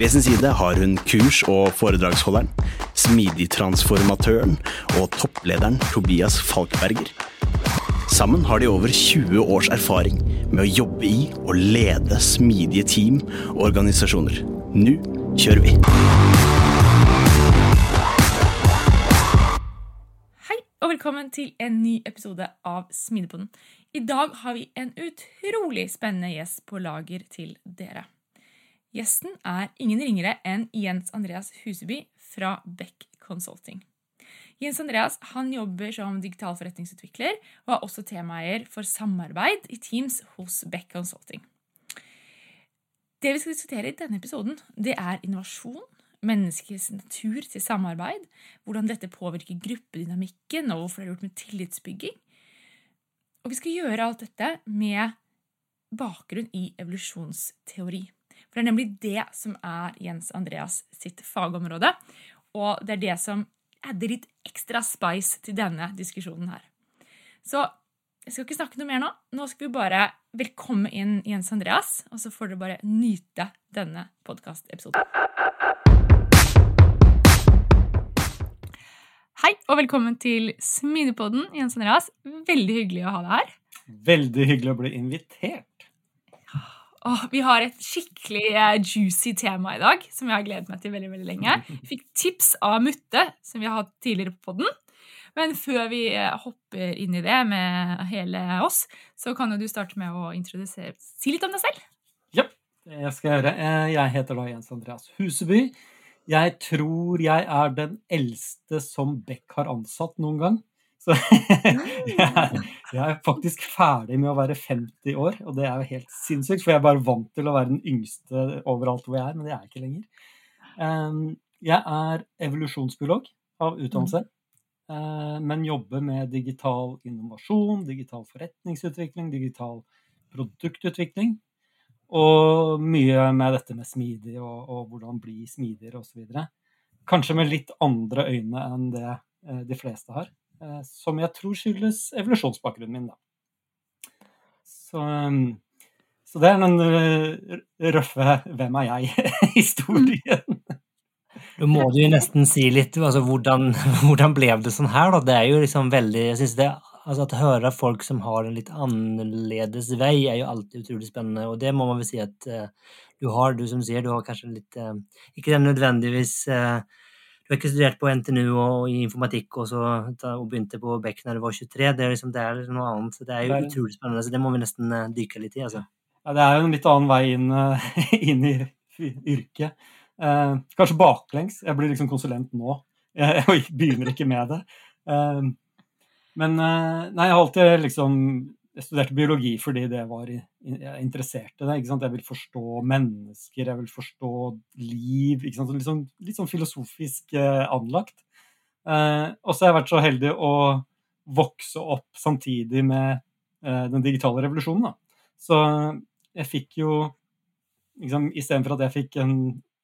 ved sin side har hun kurs- og foredragsholderen, smidigtransformatøren og topplederen Tobias Falkberger. Sammen har de over 20 års erfaring med å jobbe i og lede smidige team og organisasjoner. Nå kjører vi! Hei, og velkommen til en ny episode av Smidepoden. I dag har vi en utrolig spennende gjest på lager til dere. Gjesten er ingen ringere enn Jens Andreas Huseby fra Beck Consulting. Jens Andreas han jobber som digital forretningsutvikler og er også temaeier for samarbeid i Teams hos Beck Consulting. Det vi skal diskutere i denne episoden, det er innovasjon, menneskets natur til samarbeid, hvordan dette påvirker gruppedynamikken, og hvorfor det er gjort med tillitsbygging. Og vi skal gjøre alt dette med bakgrunn i evolusjonsteori. For det er nemlig det som er Jens Andreas sitt fagområde. Og det er det som adder litt ekstra spice til denne diskusjonen her. Så jeg skal ikke snakke noe mer nå. Nå skal vi bare velkomme inn Jens Andreas, og så får dere bare nyte denne podkastepisoden. Hei, og velkommen til Smidepodden, Jens Andreas. Veldig hyggelig å ha deg her. Veldig hyggelig å bli invitert. Åh, vi har et skikkelig eh, juicy tema i dag, som jeg har gledet meg til veldig veldig lenge. Vi fikk tips av Mutte, som vi har hatt tidligere på podden. Men før vi eh, hopper inn i det med hele oss, så kan jo du starte med å introdusere Si litt om deg selv. Ja, det skal jeg gjøre. Eh, jeg heter da Jens Andreas Huseby. Jeg tror jeg er den eldste som Beck har ansatt noen gang. Så jeg, jeg, er faktisk ferdig med å være 50 år, og det er jo helt sinnssykt. For jeg er bare vant til å være den yngste overalt hvor jeg er, men det er jeg ikke lenger. Jeg er evolusjonsbiolog av utdannelse, eh, men jobber med digital innovasjon, digital forretningsutvikling, digital produktutvikling. Og mye med dette med smidig og, og hvordan bli smidigere osv. Kanskje med litt andre øyne enn det eh, de fleste har. Eh, som jeg tror skyldes evolusjonsbakgrunnen min, da. Så, um, så det er den eh, røffe 'hvem er jeg?'-historien. Da må du jo nesten si litt altså, hvordan, hvordan ble det sånn her, da? Det er jo liksom veldig jeg synes det, altså Å høre folk som har en litt annerledes vei, er jo alltid utrolig spennende. Og det må man vel si at uh, du har, du som sier, du har kanskje litt uh, Ikke den nødvendigvis uh, du har ikke studert på NTNU og i informatikk og, så, og begynte på Beck når du var 23. Det er, liksom, det er noe annet. Så det er jo det er, utrolig spennende. Så det må vi nesten uh, dykke litt i. altså. Ja, det er jo en litt annen vei inn, uh, inn i yrket. Eh, kanskje baklengs. Jeg blir liksom konsulent nå. Jeg, jeg begynner ikke med det. men nei, jeg har alltid liksom jeg studerte biologi fordi det var jeg i det. ikke sant? Jeg vil forstå mennesker, jeg vil forstå liv. ikke sant? Litt sånn, litt sånn filosofisk eh, anlagt. Eh, og så har jeg vært så heldig å vokse opp samtidig med eh, den digitale revolusjonen. da. Så jeg fikk jo liksom, Istedenfor at jeg fikk en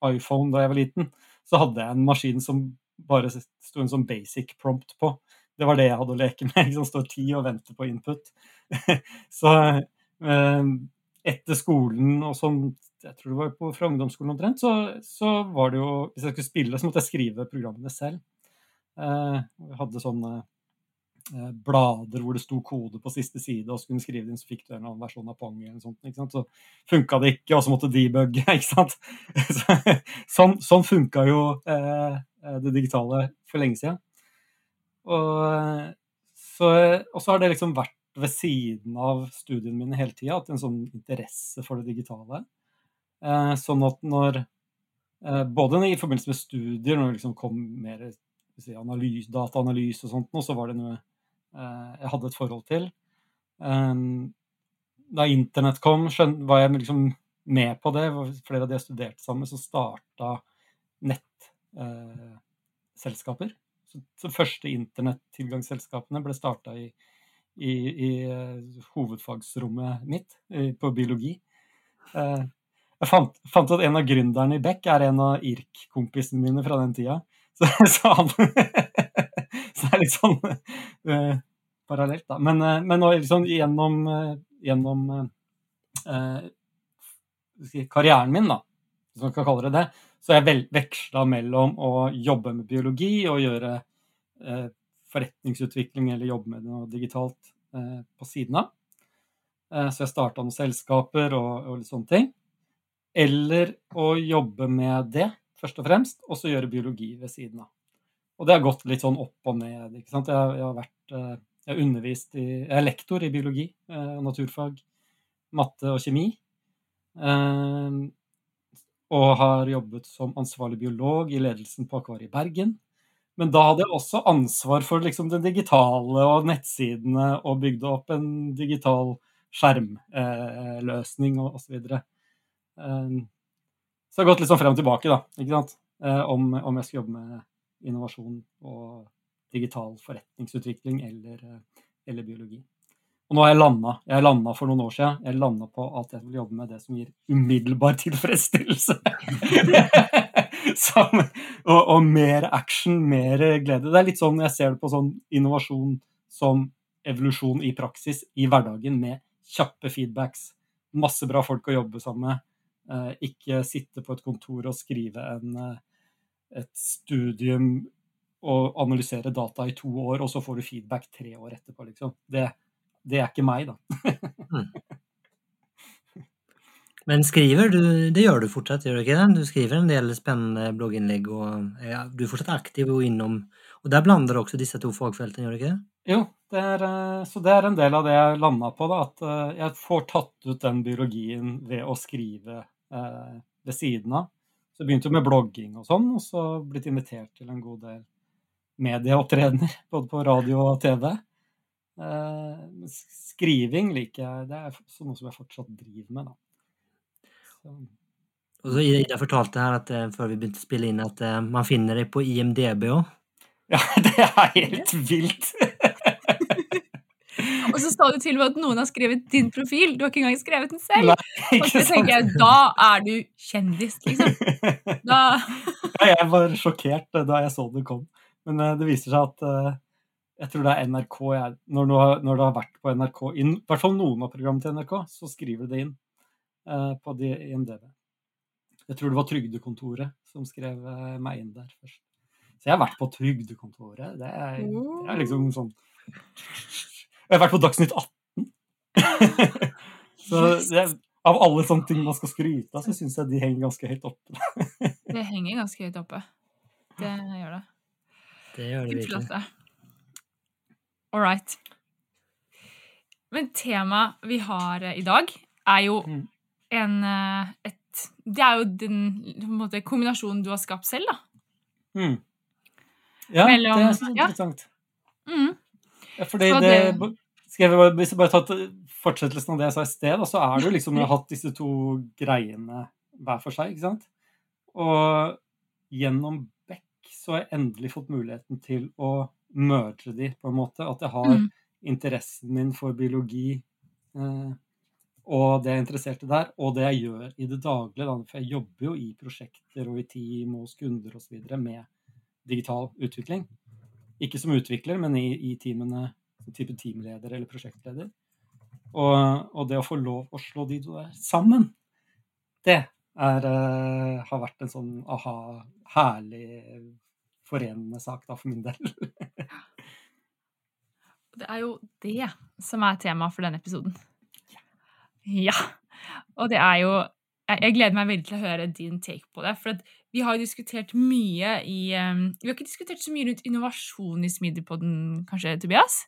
iPhone da jeg var liten, så hadde jeg en maskin som bare sto en sånn basic prompt på. Det var det jeg hadde å leke med. liksom Stå tid og vente på input. så etter skolen og sånn, jeg tror det var på, fra ungdomsskolen omtrent, så, så, var det jo Hvis jeg skulle spille, så måtte jeg skrive programmene selv. Eh, jeg hadde sånne eh, blader hvor det sto kode på siste side, og så kunne skrive inn, så fikk du en annen versjon av Pong eller sånt. Ikke sant? Så funka det ikke, og så måtte debugge, ikke sant. sånn, sånn funka jo eh, det digitale for lenge siden. Og så har det liksom vært ved siden av studiene mine hele tida, hatt en sånn interesse for det digitale. Eh, sånn at når eh, Både i forbindelse med studier, når det liksom kom mer si, analyse, dataanalyse og sånt, nå, så var det noe eh, jeg hadde et forhold til. Eh, da internett kom, skjøn, var jeg liksom med på det. Flere av de jeg studerte sammen, så starta nettselskaper. så, så første internettilgangsselskapene ble starta i, i, i uh, hovedfagsrommet mitt uh, på biologi. Uh, jeg fant, fant, at en av gründerne i Beck er en av IRK-kompisene mine fra den tida. Så, så, han, så det er litt sånn parallelt, da. Men, men liksom, gjennom, gjennom karrieren min, da, hvis man kan kalle det det, så jeg veksla mellom å jobbe med biologi og gjøre eh, forretningsutvikling eller jobbe med noe digitalt eh, på siden av. Eh, så jeg starta noen selskaper og, og, litt sånne ting. Eller å jobbe med det, først og fremst, og så gjøre biologi ved siden av. Og det har gått litt sånn opp og ned. ikke sant? Jeg, jeg har vært eh, jeg undervist i Jeg er lektor i biologi eh, og naturfag, matte og kjemi. Og har jobbet som ansvarlig biolog i ledelsen på Akvariet Bergen. Men da hadde jeg også ansvar for liksom det digitale og nettsidene og bygde opp en digital skjermløsning eh, osv. Så, eh, så jeg har gått litt sånn frem og tilbake, da, ikke sant? Eh, om, om, jeg skal jobbe med innovasjon og digital forretningsutvikling eller, eh, eller biologi. Og nå har jeg landa. Jeg landa for noen år siden. Jeg landa på at jeg vil jobbe med det som gir umiddelbar tilfredsstillelse. som, og, og, mer action, mer glede. Det er litt sånn jeg ser det på sånn innovasjon som evolusjon i praksis i hverdagen, med kjappe feedbacks. Masse bra folk å jobbe sammen med. Eh, ikke sitte på et kontor og skrive en, eh, et studium og analysere data i to år, og så får du feedback tre år etterpå, liksom. Det, det er ikke meg, da. Men skriver du, det gjør du fortsatt, gjør du ikke det? Du skriver en del spennende blogginnlegg, og ja, du er fortsatt aktiv og innom Og der blander du også disse to fagfeltene, gjør du ikke det? Jo, det er, eh, så det er en del av det jeg landa på, da, at eh, jeg får tatt ut den biologien ved å skrive eh, ved siden av. Så jeg begynte med blogging og sånn, og så blitt invitert til en god del medieopptredener, både på radio og TV. Eh, skriving liker jeg. Det er noe som jeg fortsatt driver med, da. Så. Og så Ida fortalte her at eh, før vi begynte å spille inn, at eh, man finner det på IMDb òg. Ja, det er helt vilt! og så sa du til og med at noen har skrevet din profil. Du har ikke engang skrevet den selv. Nei, og så tenker jeg, da er du kjendis, liksom. Da... ja, jeg var sjokkert da jeg så det kom. Men det viser seg at jeg tror det er NRK jeg, når, du har, når, du har vært på NRK, i hvert fall noen av programmene til NRK, så skriver du det inn eh, på de, IMDb. Jeg tror det var Trygdekontoret som skrev eh, meg inn der først. Så jeg har vært på Trygdekontoret. Det er, det er liksom sånn Jeg har vært på Dagsnytt 18. så det, av alle sånne ting man skal skryte av, så syns jeg de henger ganske høyt oppe. det henger ganske høyt oppe. Det gjør det. Det gjør det virkelig. All right. Men temaet vi har eh, i dag, er jo mm. En eh, et, Det er jo den måte, kombinasjonen du har skapt selv, da. Mm. Ja, Mellom, det er så interessant. Ja. Mm. Ja, fordi det, det, skal jeg bare, Hvis jeg bare tar fortsettelsen av det jeg sa i sted, så er det jo liksom Jeg har hatt disse to greiene hver for seg, ikke sant? Og gjennom Beck så har jeg endelig fått muligheten til å merge de, på en måte. At jeg har mm. interessen min for biologi eh, og det jeg er interessert i der, og det jeg gjør i det daglige. For jeg jobber jo i prosjekter og i team og hos kunder osv. med digital utvikling. Ikke som utvikler, men i, i teamene som type teamleder eller prosjektleder. Og, og, det å få lov å slå de to der sammen, det er, uh, har vært en sånn aha, herlig forenende sak da, for min del. det er jo det som er temaet for denne episoden. Ja. Og det er jo Jeg gleder meg veldig til å høre din take på det. For vi har jo diskutert mye i um, Vi har ikke diskutert så mye rundt innovasjon i Smidigpodden, kanskje, Tobias?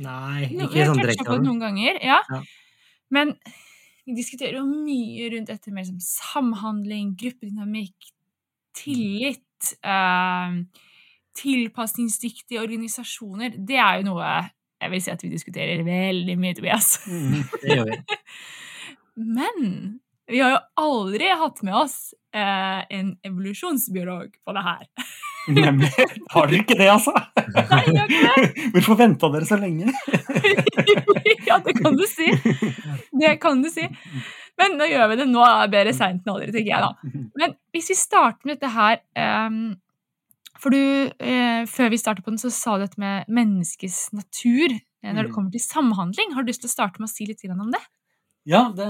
Nei, ikke vi har sånn direkte. på det noen ganger, ja. Ja. Men vi diskuterer jo mye rundt dette med liksom samhandling, gruppedynamikk, tillit, eh, tilpasningsdyktige organisasjoner. Det er jo noe jeg vil si at vi diskuterer veldig mye, Tobias. Mm, Det gjør vi. Men vi har jo aldri hatt med oss eh, en evolusjonsbiolog på det her. Nemlig. Har dere ikke det, altså? Nei, jeg har ikke det! Hvorfor venta dere så lenge? ja, det kan du si. Det kan du si. Men nå gjør vi det nå. er Bedre seint enn aldri, tenker jeg da. Men hvis vi starter med dette her ehm, For du, eh, før vi startet på den, så sa du dette med menneskets natur eh, når det Mm. kommer til samhandling. Har du lyst til å starte med å si litt om det? Ja, det,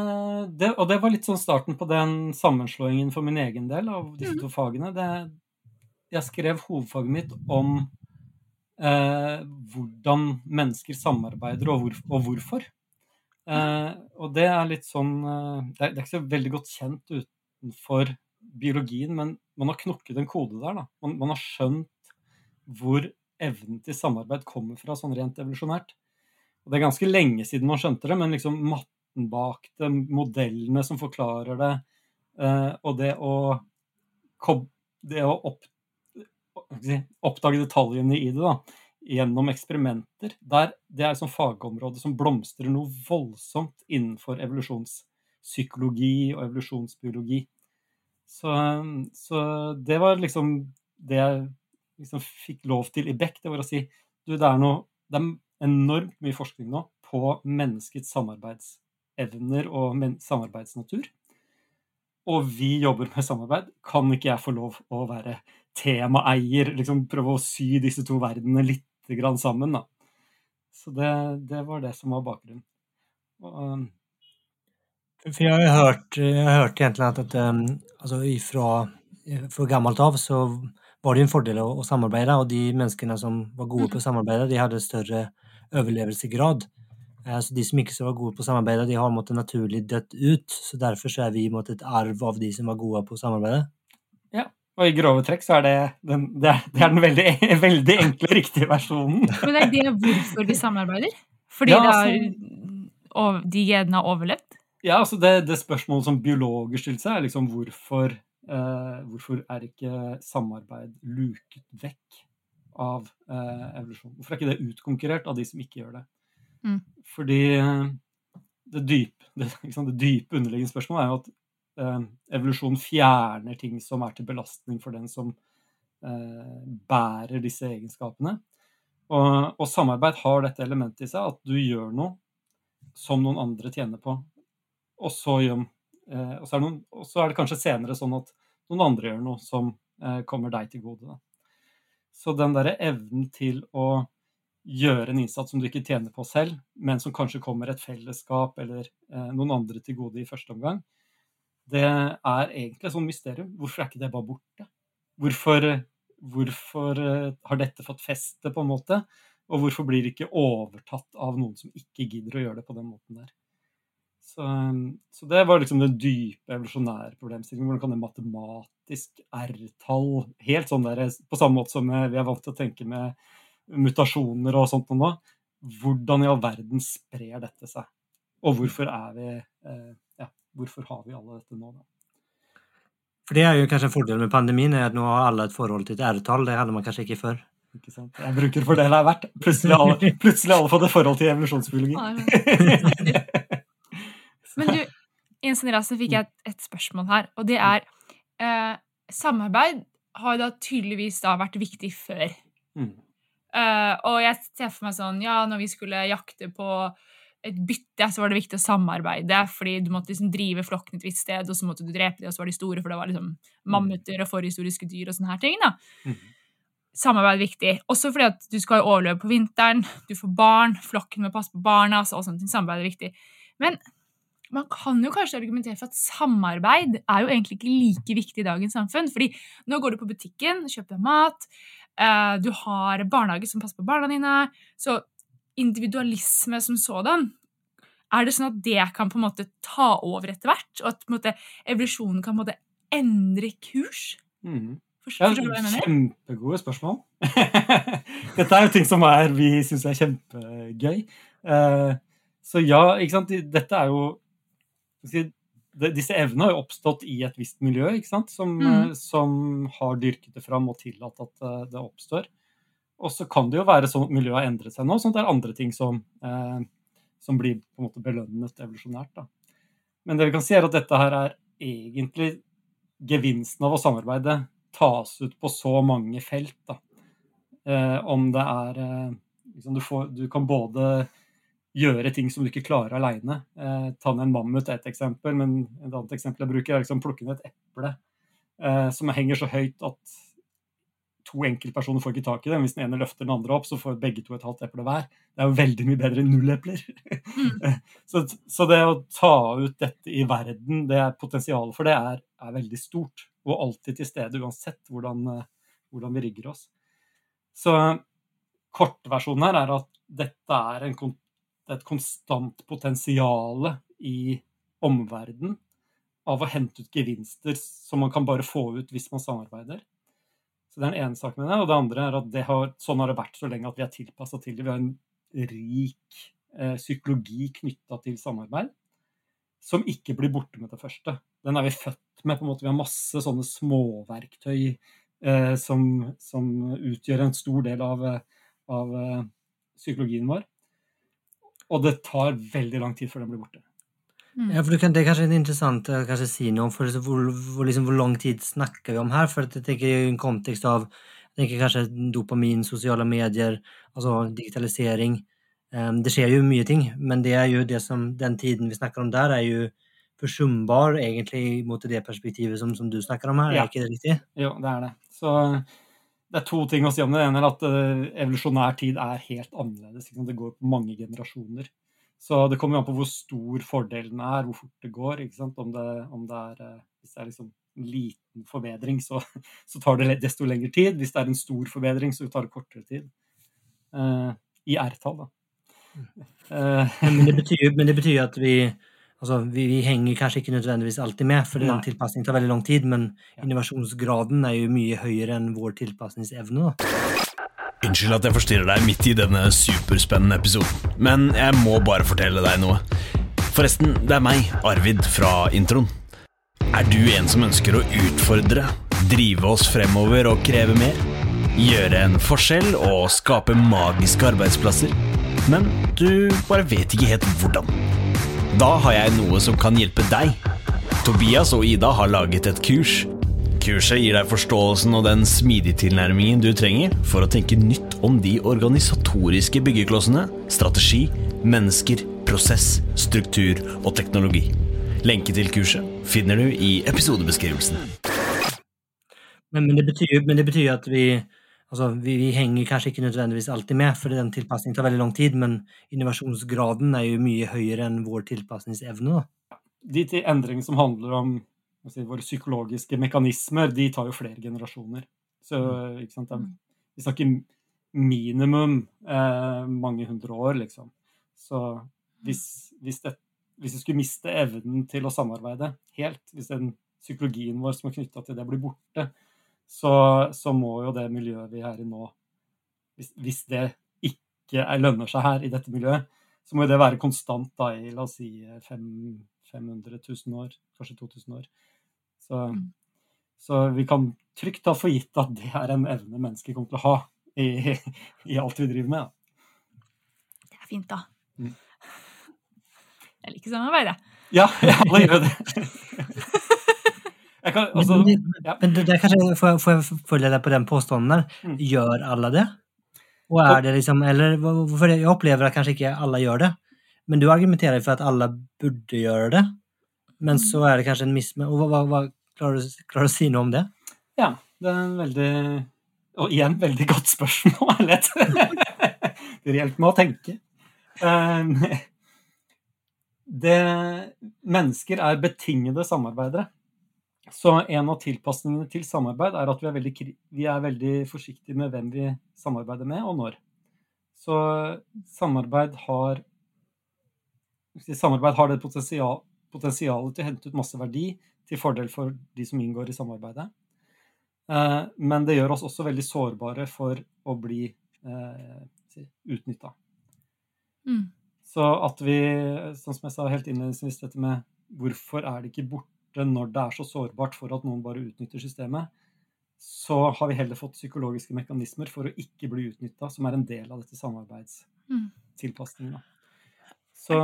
det, og det var litt sånn starten på den sammenslåingen for min egen del av disse to fagene. Det, jeg skrev hovedfaget mitt om eh, hvordan mennesker samarbeider, og, hvor, og hvorfor. Eh, og det er litt sånn eh, det, er, det er ikke så veldig godt kjent utenfor biologien, men man har knokket en kode der. Man, man har skjønt hvor evnen til samarbeid kommer fra, sånn rent evolusjonært. Og det er ganske lenge siden man skjønte det, men liksom matten bak det, modellene som forklarer det, eh, og det å, det å opp, oppdage detaljene i det da, gjennom eksperimenter, der det er et sånt fagområde som blomstrer noe voldsomt innenfor evolusjonspsykologi og evolusjonsbiologi. Så, så det var liksom det jeg liksom fikk lov til i Beck, det var å si du, det er noe det er enormt mye forskning nå på menneskets samarbeidsevner og samarbeidsnatur. Og vi jobber med samarbeid. Kan ikke jeg få lov å være temaeier? Liksom prøve å sy disse to verdenene litt grann sammen, da. Så det, det var det som var bakgrunnen. Og, For jeg har hørt, jeg har hørt egentlig at, at um, altså ifra, fra gammelt av så var det jo en fordel å, å samarbeide, og de menneskene som var gode på å samarbeide, de hadde større overlevelsesgrad. Eh, Så de som ikke så var gode på å samarbeide, de har måttet naturlig dødt ut, så derfor så er vi måttet et arv av de som var gode på å samarbeide. og i grove trekk så er det den, det er, det er den veldig, veldig enkle, riktige versjonen. Men er det hvorfor de samarbeider? Fordi Ja, det altså- er, de genene har overlevd? Ja, altså det, det spørsmålet som biologer stilte seg, er liksom hvorfor, eh, hvorfor er ikke samarbeid luket vekk av eh, evolusjon? Hvorfor er ikke det utkonkurrert av de som ikke gjør det? Mm. Fordi eh, det dype, det, sant, det dype underliggende spørsmålet er jo at eh, evolusjon fjerner ting som er til belastning for den som eh, bærer disse egenskapene. Og, og samarbeid har dette elementet i seg, at du gjør noe som noen andre tjener på. Og så, gjør, eh, og, så noen, og så er det kanskje senere sånn at noen andre gjør noe som eh, kommer deg til gode. Da. Så den derre evnen til å gjøre en innsats som du ikke tjener på selv, men som kanskje kommer et fellesskap eller eh, noen andre til gode i første omgang, det er egentlig et sånt mysterium. Hvorfor er ikke det bare borte? Hvorfor, hvorfor har dette fått feste, på en måte? Og hvorfor blir det ikke overtatt av noen som ikke gidder å gjøre det på den måten der? Så, så det var liksom den dype evolusjonære problemstillingen. Hvordan kan det matematisk R-tall Helt sånn der, på samme måte som vi er vant til å tenke med mutasjoner og sånt nå. Hvordan i all verden sprer dette seg? Og hvorfor er vi eh, Ja, hvorfor har vi alle dette nå, da? For det er jo kanskje en fordel med pandemien, er at nå har alle et forhold til et R-tall. Det hadde man kanskje ikke før. Ikke sant? Jeg bruker for det det er verdt. Plutselig har alle, plutselig alle fått et forhold til evolusjonsbiologi. Men du, i en sånn ras så fikk jeg et, et spørsmål her, og det er eh, Samarbeid har da tydeligvis da vært viktig før. Mm. Eh, og jeg ser for meg sånn Ja, når vi skulle jakte på et bytte, så var det viktig å samarbeide, fordi du måtte liksom drive flokken et visst sted, og så måtte du drepe dem, og så var de store, for det var liksom mammuter og forhistoriske dyr og sånne her ting. da. Mm Samarbeid er viktig. Også fordi at du skal overleve på vinteren, du får barn, flokken må passe på barna, så og sånt. Samarbeid er viktig. Men man kan jo kanskje argumentere for at samarbeid er jo egentlig ikke like viktig i dagens samfunn. fordi nå går du på butikken, kjøper deg mat, eh, du har barnehage som passer på barna dine. Så individualisme som sådan, er det sånn at det kan på en måte ta over etter hvert? Og at måte, evolusjonen kan på en måte endre kurs? Mm. Forstår du hva jeg mener? kjempegode spørsmål. Dette er jo ting som er, vi syns er kjempegøy. Eh, så ja, ikke sant. Dette er jo skal vi si, det- Disse evnene har jo oppstått i et visst miljø? Som, Mm. eh, som har dyrket det fram og tillatt at eh, det oppstår. Og så kan det jo være sånn at miljøet har endret seg nå, sånn at det er andre ting som, eh, som blir på en måte belønnet evolusjonært. Da. Men det vi kan si er at dette her er egentlig gevinsten av å samarbeide tas ut på så mange felt. Da. Eh, om det er eh, liksom du, får, du kan både gjøre ting som du ikke klarer aleine. Eh, ta ned en mammut er et eksempel, men et annet eksempel jeg bruker, er liksom plukke ned et eple eh, som henger så høyt at to enkeltpersoner får ikke tak i det. Hvis den ene løfter den andre opp, så får begge to et halvt eple hver. Det er jo veldig mye bedre enn null epler. så, så det å ta ut dette i verden, det er potensialet for det er, er veldig stort. Og alltid til stede, uansett hvordan, eh, hvordan vi rigger oss. Så kortversjonen her er at dette er en, kon- det er et konstant potensial i omverdenen av å hente ut gevinster som man kan bare få ut hvis man samarbeider. Så det er den ene saken med det. Og det andre er at har, sånn har det vært så lenge at vi er tilpassa til det. Vi har en rik eh, psykologi knytta til samarbeid som ikke blir borte med det første. Den er vi født med. på en måte. Vi har masse sånne småverktøy eh, som, som utgjør en stor del av, eh, av eh, psykologien vår. Og det tar veldig lang tid før den blir borte. Mm. Ja, for kan, det er kanskje interessant å kanskje si noe om for liksom, hvor, hvor, liksom, hvor lang tid snakker vi om her? For jeg tenker i en kontekst av jeg tenker kanskje dopamin, sosiale medier, altså digitalisering. Um, det skjer jo mye ting, men det er jo det som, den tiden vi snakker om der, er jo forsumbar egentlig mot det perspektivet som, som du snakker om her. Ja. Er ikke det riktig? Jo, det er det. Så det er to ting å si om det. Det ene er at eh, evolusjonær tid er helt annerledes. Det går på mange generasjoner. Så det kommer an på hvor stor fordelen er, hvor fort det går. Om, det, om det er eh, Hvis det er liksom en liten forbedring, så, så tar det desto lengre tid. Hvis det er en stor forbedring, så tar det kortere tid. Uh, I R-tall, da. Eh, Men det betyr, men det betyr at vi Altså, vi, vi henger kanskje ikke nødvendigvis alltid med, for den Nei. tilpasningen tar veldig lang tid, men Ja. innovasjonsgraden er jo mye høyere enn vår tilpasningsevne. Da. Unnskyld at jeg forstyrrer deg midt i denne superspennende episoden, men jeg må bare fortelle deg noe. Forresten, det er meg, Arvid, fra introen. Er du en som ønsker å utfordre, drive oss fremover og kreve mer? Gjøre en forskjell og skape magiske arbeidsplasser? Men du bare vet ikke helt hvordan. Da har jeg noe som kan hjelpe deg. Tobias og Ida har laget et kurs. Kurset gir deg forståelsen og den smidige tilnærmingen du trenger for å tenke nytt om de organisatoriske byggeklossene, strategi, mennesker, prosess, struktur og teknologi. Lenke til kurset finner du i episodebeskrivelsen. Men, men, det betyr, men det betyr at vi Altså, vi, vi henger kanskje ikke nødvendigvis alltid med, for den tilpasningen tar veldig lang tid, men innovasjonsgraden er jo mye høyere enn vår tilpasningsevne. Da. de til endringene som handler om si, våre psykologiske mekanismer, de tar jo flere generasjoner. Så ikke sant, det Mm. vi snakker minimum eh, mange hundre år, liksom. Så hvis, hvis, det, hvis vi skulle miste evnen til å samarbeide helt, hvis den psykologien vår som er knytta til det, blir borte, så, så må jo det miljøet vi er i nå hvis, hvis det ikke er, lønner seg her i dette miljøet, så må jo det være konstant da i la oss si 500 000 år, kanskje 2000 år. Så, Mm. så vi kan trygt ta for gitt at det er en evne mennesker kommer til å ha i, i alt vi driver med. Ja. Det er fint, da. Mm. Jeg liker samarbeid, jeg. Ja, alle gjør det. Kan, altså, men, ja. men det, er kanskje, får, jeg- får jeg følge deg på den påstanden der? Mm. Gjør alle det? Og er det liksom, eller, for jeg opplever at kanskje ikke alle gjør det, men du argumenterer for at alle burde gjøre det, men så er det kanskje en misme... Og hva, hva, hva, klarer, du, klarer du å si noe om det? Ja, det er en veldig Og igjen, veldig godt spørsmål. det Det hjelper meg å tenke. Um, Det, mennesker er betingede samarbeidere. Så en av tilpasningene til samarbeid er at vi er veldig, vi er veldig forsiktige med hvem vi samarbeider med, og når. Så samarbeid har Samarbeid har det potensial, potensialet til å hente ut masse verdi til fordel for de som inngår i samarbeidet. Eh, men det gjør oss også veldig sårbare for å bli eh, utnytta. Mm. Så at vi, sånn som jeg sa helt innledningsvis, dette med hvorfor er det ikke borte når det er så sårbart for at noen bare utnytter systemet, så har vi heller fått psykologiske mekanismer for å ikke bli utnytta, som er en del av dette Mm. samarbeidstilpasningen. Så,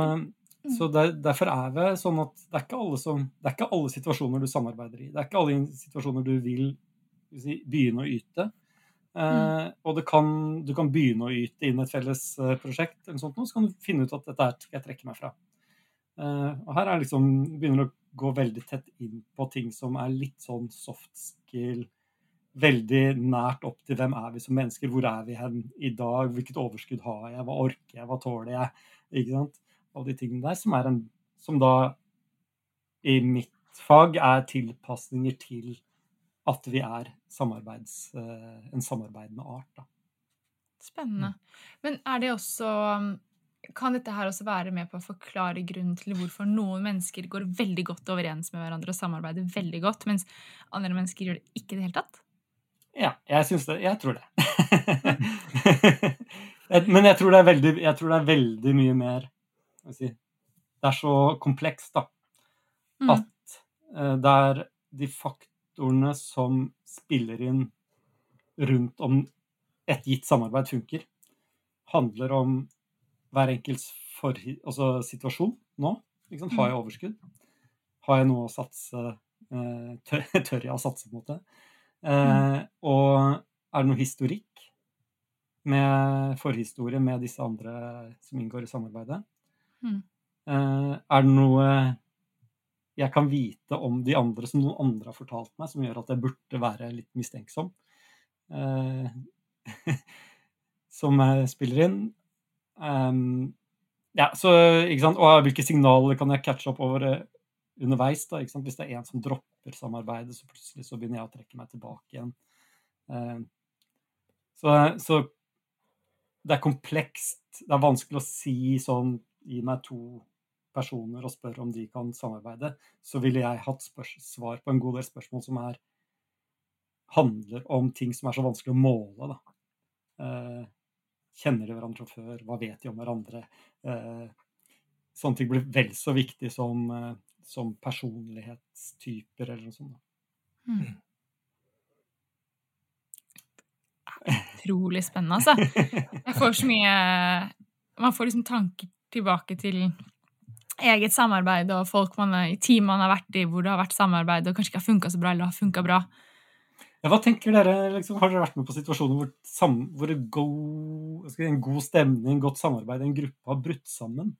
så der, derfor er det sånn at det er, ikke alle som, det er ikke alle situasjoner du samarbeider i. Det er ikke alle situasjoner du vil, vil si, begynne å yte. Eh, og det kan, du kan begynne å yte inn et felles uh, prosjekt, eller sånt, og så kan du finne ut at dette her skal jeg trekke meg fra. Uh, og her er liksom, begynner det å gå veldig tett inn på ting som er litt sånn soft skill, veldig nært opp til hvem er vi som mennesker, hvor er vi hen i dag, hvilket overskudd har jeg, hva orker jeg, hva tåler jeg, ikke sant? Alle de tingene der som er en, som da i mitt fag er tilpasninger til at vi er samarbeids, eh, en samarbeidende art. Da. Spennende. Men er det også Kan dette her også være med på å forklare grunnen til hvorfor noen mennesker går veldig godt overens med hverandre og samarbeider veldig godt, mens andre mennesker gjør det ikke i det hele tatt? Ja, jeg syns det. Jeg tror det. Men jeg tror det er veldig, tror det er veldig mye mer si, Det er så komplekst, da. Mm. At eh, det er de faktorene som spiller inn rundt om et gitt samarbeid funker, handler om hver enkelts for, altså situasjon nå. Har jeg overskudd? Har jeg noe å satse eh, tør, tør jeg å satse, mot det? Eh, og er det noe historikk med forhistorie med disse andre som inngår i samarbeidet? Mm. Eh, er det noe jeg kan vite om de andre som noen andre har fortalt meg, som gjør at jeg burde være litt mistenksom? Eh, som eh, spiller inn. Um, ja, så? Og hvilke signaler kan jeg catche opp over eh, underveis? da? Hvis det er en som dropper samarbeidet, så plutselig så begynner jeg å trekke meg tilbake igjen. Um, så, så det er komplekst. Det er vanskelig å si sånn Gi meg to personer og spør om de kan samarbeide. Så ville jeg hatt svar på en god del spørsmål som er handler om ting som er så vanskelig å måle. Da. Eh, kjenner de hverandre fra før? Hva vet de om hverandre? Eh, sånne ting blir vel så viktig som, eh, som personlighetstyper eller noe sånt. Mm. Utrolig spennende, altså. Jeg får så mye Man får liksom tanker tilbake til eget samarbeid og folk man i team man har vært i, hvor det har vært samarbeid og kanskje ikke har funka så bra, eller har funka bra. Ja, hva tenker dere, liksom, Har dere vært med på situasjoner hvor, sam, hvor god, skal si, en god stemning, godt samarbeid, en gruppe har brutt sammen?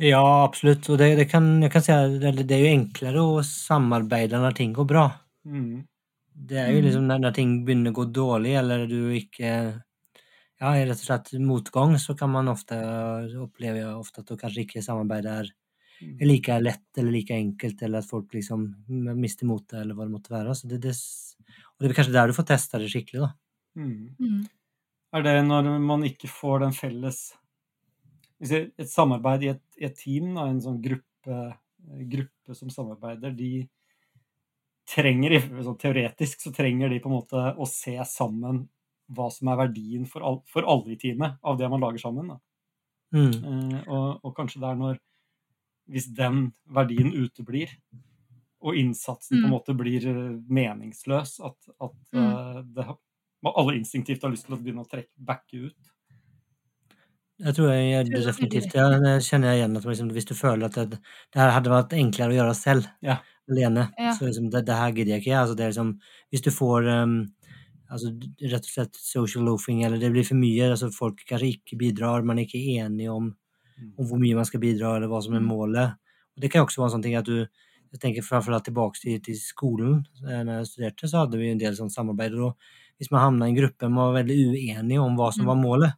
Ja, absolutt. Og det, det, kan, jeg kan si at det, det er jo enklere å samarbeide når ting går bra. Mm. Det er jo Mm. liksom når, når ting begynner å gå dårlig, eller du ikke Ja, rett og slett motgang, så kan man ofte oppleve ofte at du kanskje ikke samarbeidet er like lett eller like enkelt, eller at folk liksom mister motet, eller hva det måtte være. Så det, det, og det er kanskje der du får testa det skikkelig, da. Mm. Mm. Er det når man ikke får den felles Et samarbeid i et, i et team, da, en sånn gruppe, gruppe som samarbeider, de trenger sånn Teoretisk så trenger de på en måte å se sammen hva som er verdien for, all, for alle i teamet av det man lager sammen. Da. Mm. Eh, og, og kanskje det er når Hvis den verdien uteblir, og innsatsen på en Mm. måte blir eh, meningsløs, at, at mm. det, har- alle instinktivt har lyst til å begynne å trekke, backe ut. Jeg tror jeg gjør det det definitivt. Ja, det kjenner jeg igjen. at liksom, Hvis du føler at det, det her hadde vært enklere å gjøre selv, Ja. alene, Ja. så liksom, det, det her gidder jeg ikke. Altså, det er liksom, hvis du får um, altså, rett og slett social loafing, eller det blir for mye, altså folk kanskje ikke bidrar, man er ikke enige om, om hvor mye man skal bidra, eller hva som er Mm. målet. Og det kan også være en sånn ting at du jeg tenker framfor alt tilbake til, til skolen. eh, Når jeg studerte, så hadde vi en del sånn samarbeid. Og hvis man havna i en gruppe man var veldig uenige om hva som Mm. var målet,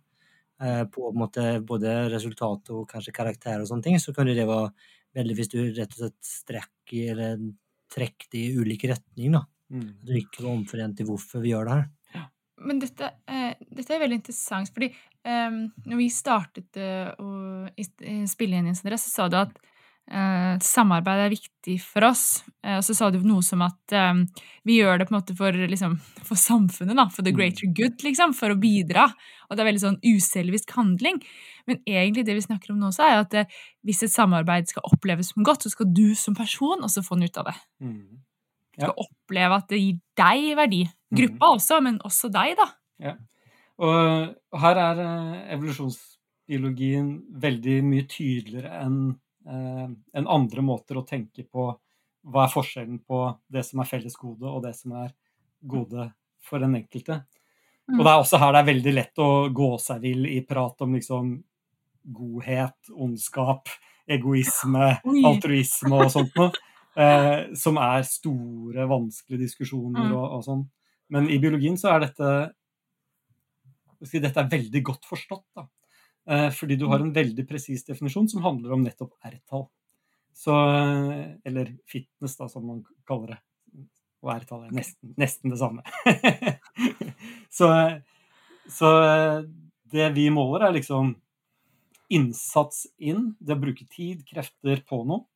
eh, på en måte både resultat og kanskje karakter og sånne ting, så kunne det være veldig Hvis du rett og slett strekk i, eller trekk det i ulike retninger. da. Mm. Du ikke var omforent i hvorfor vi gjør det her. Men dette, eh, dette er veldig interessant, fordi um, når vi startet eh, å spille inn i Sindre, så sa du at uh, samarbeid er viktig for oss. Eh, og så sa du noe som at um, vi gjør det på en måte for, liksom, for samfunnet, da, for the greater good, liksom, for å bidra. Og det er veldig sånn uselvisk handling. Men egentlig det vi snakker om nå, så er at uh, hvis et samarbeid skal oppleves som godt, så skal du som person også få noe ut av det. Mm. Du skal oppleve at det gir deg verdi. Gruppa også, men også deg, da. Og, og her er eh, evolusjonsbiologien veldig mye tydeligere enn en andre måter å tenke på hva er forskjellen på det som er felles gode, og det som er gode for den enkelte. Mm. Og det er også her det er veldig lett å gå seg vill i prat om liksom godhet, ondskap, egoisme, Oi. altruisme og sånt noe. Eh, som er store, vanskelige diskusjoner Mm. og, og sånn. Men i biologien så er dette si, Dette er veldig godt forstått. da. Eh, fordi du har en veldig presis definisjon som handler om nettopp R-tall. Eh, eller fitness, da, som man kaller det. Og R-tall er nesten, nesten det samme. så, så eh, det vi måler, er liksom innsats inn, det å bruke tid, krefter på noe.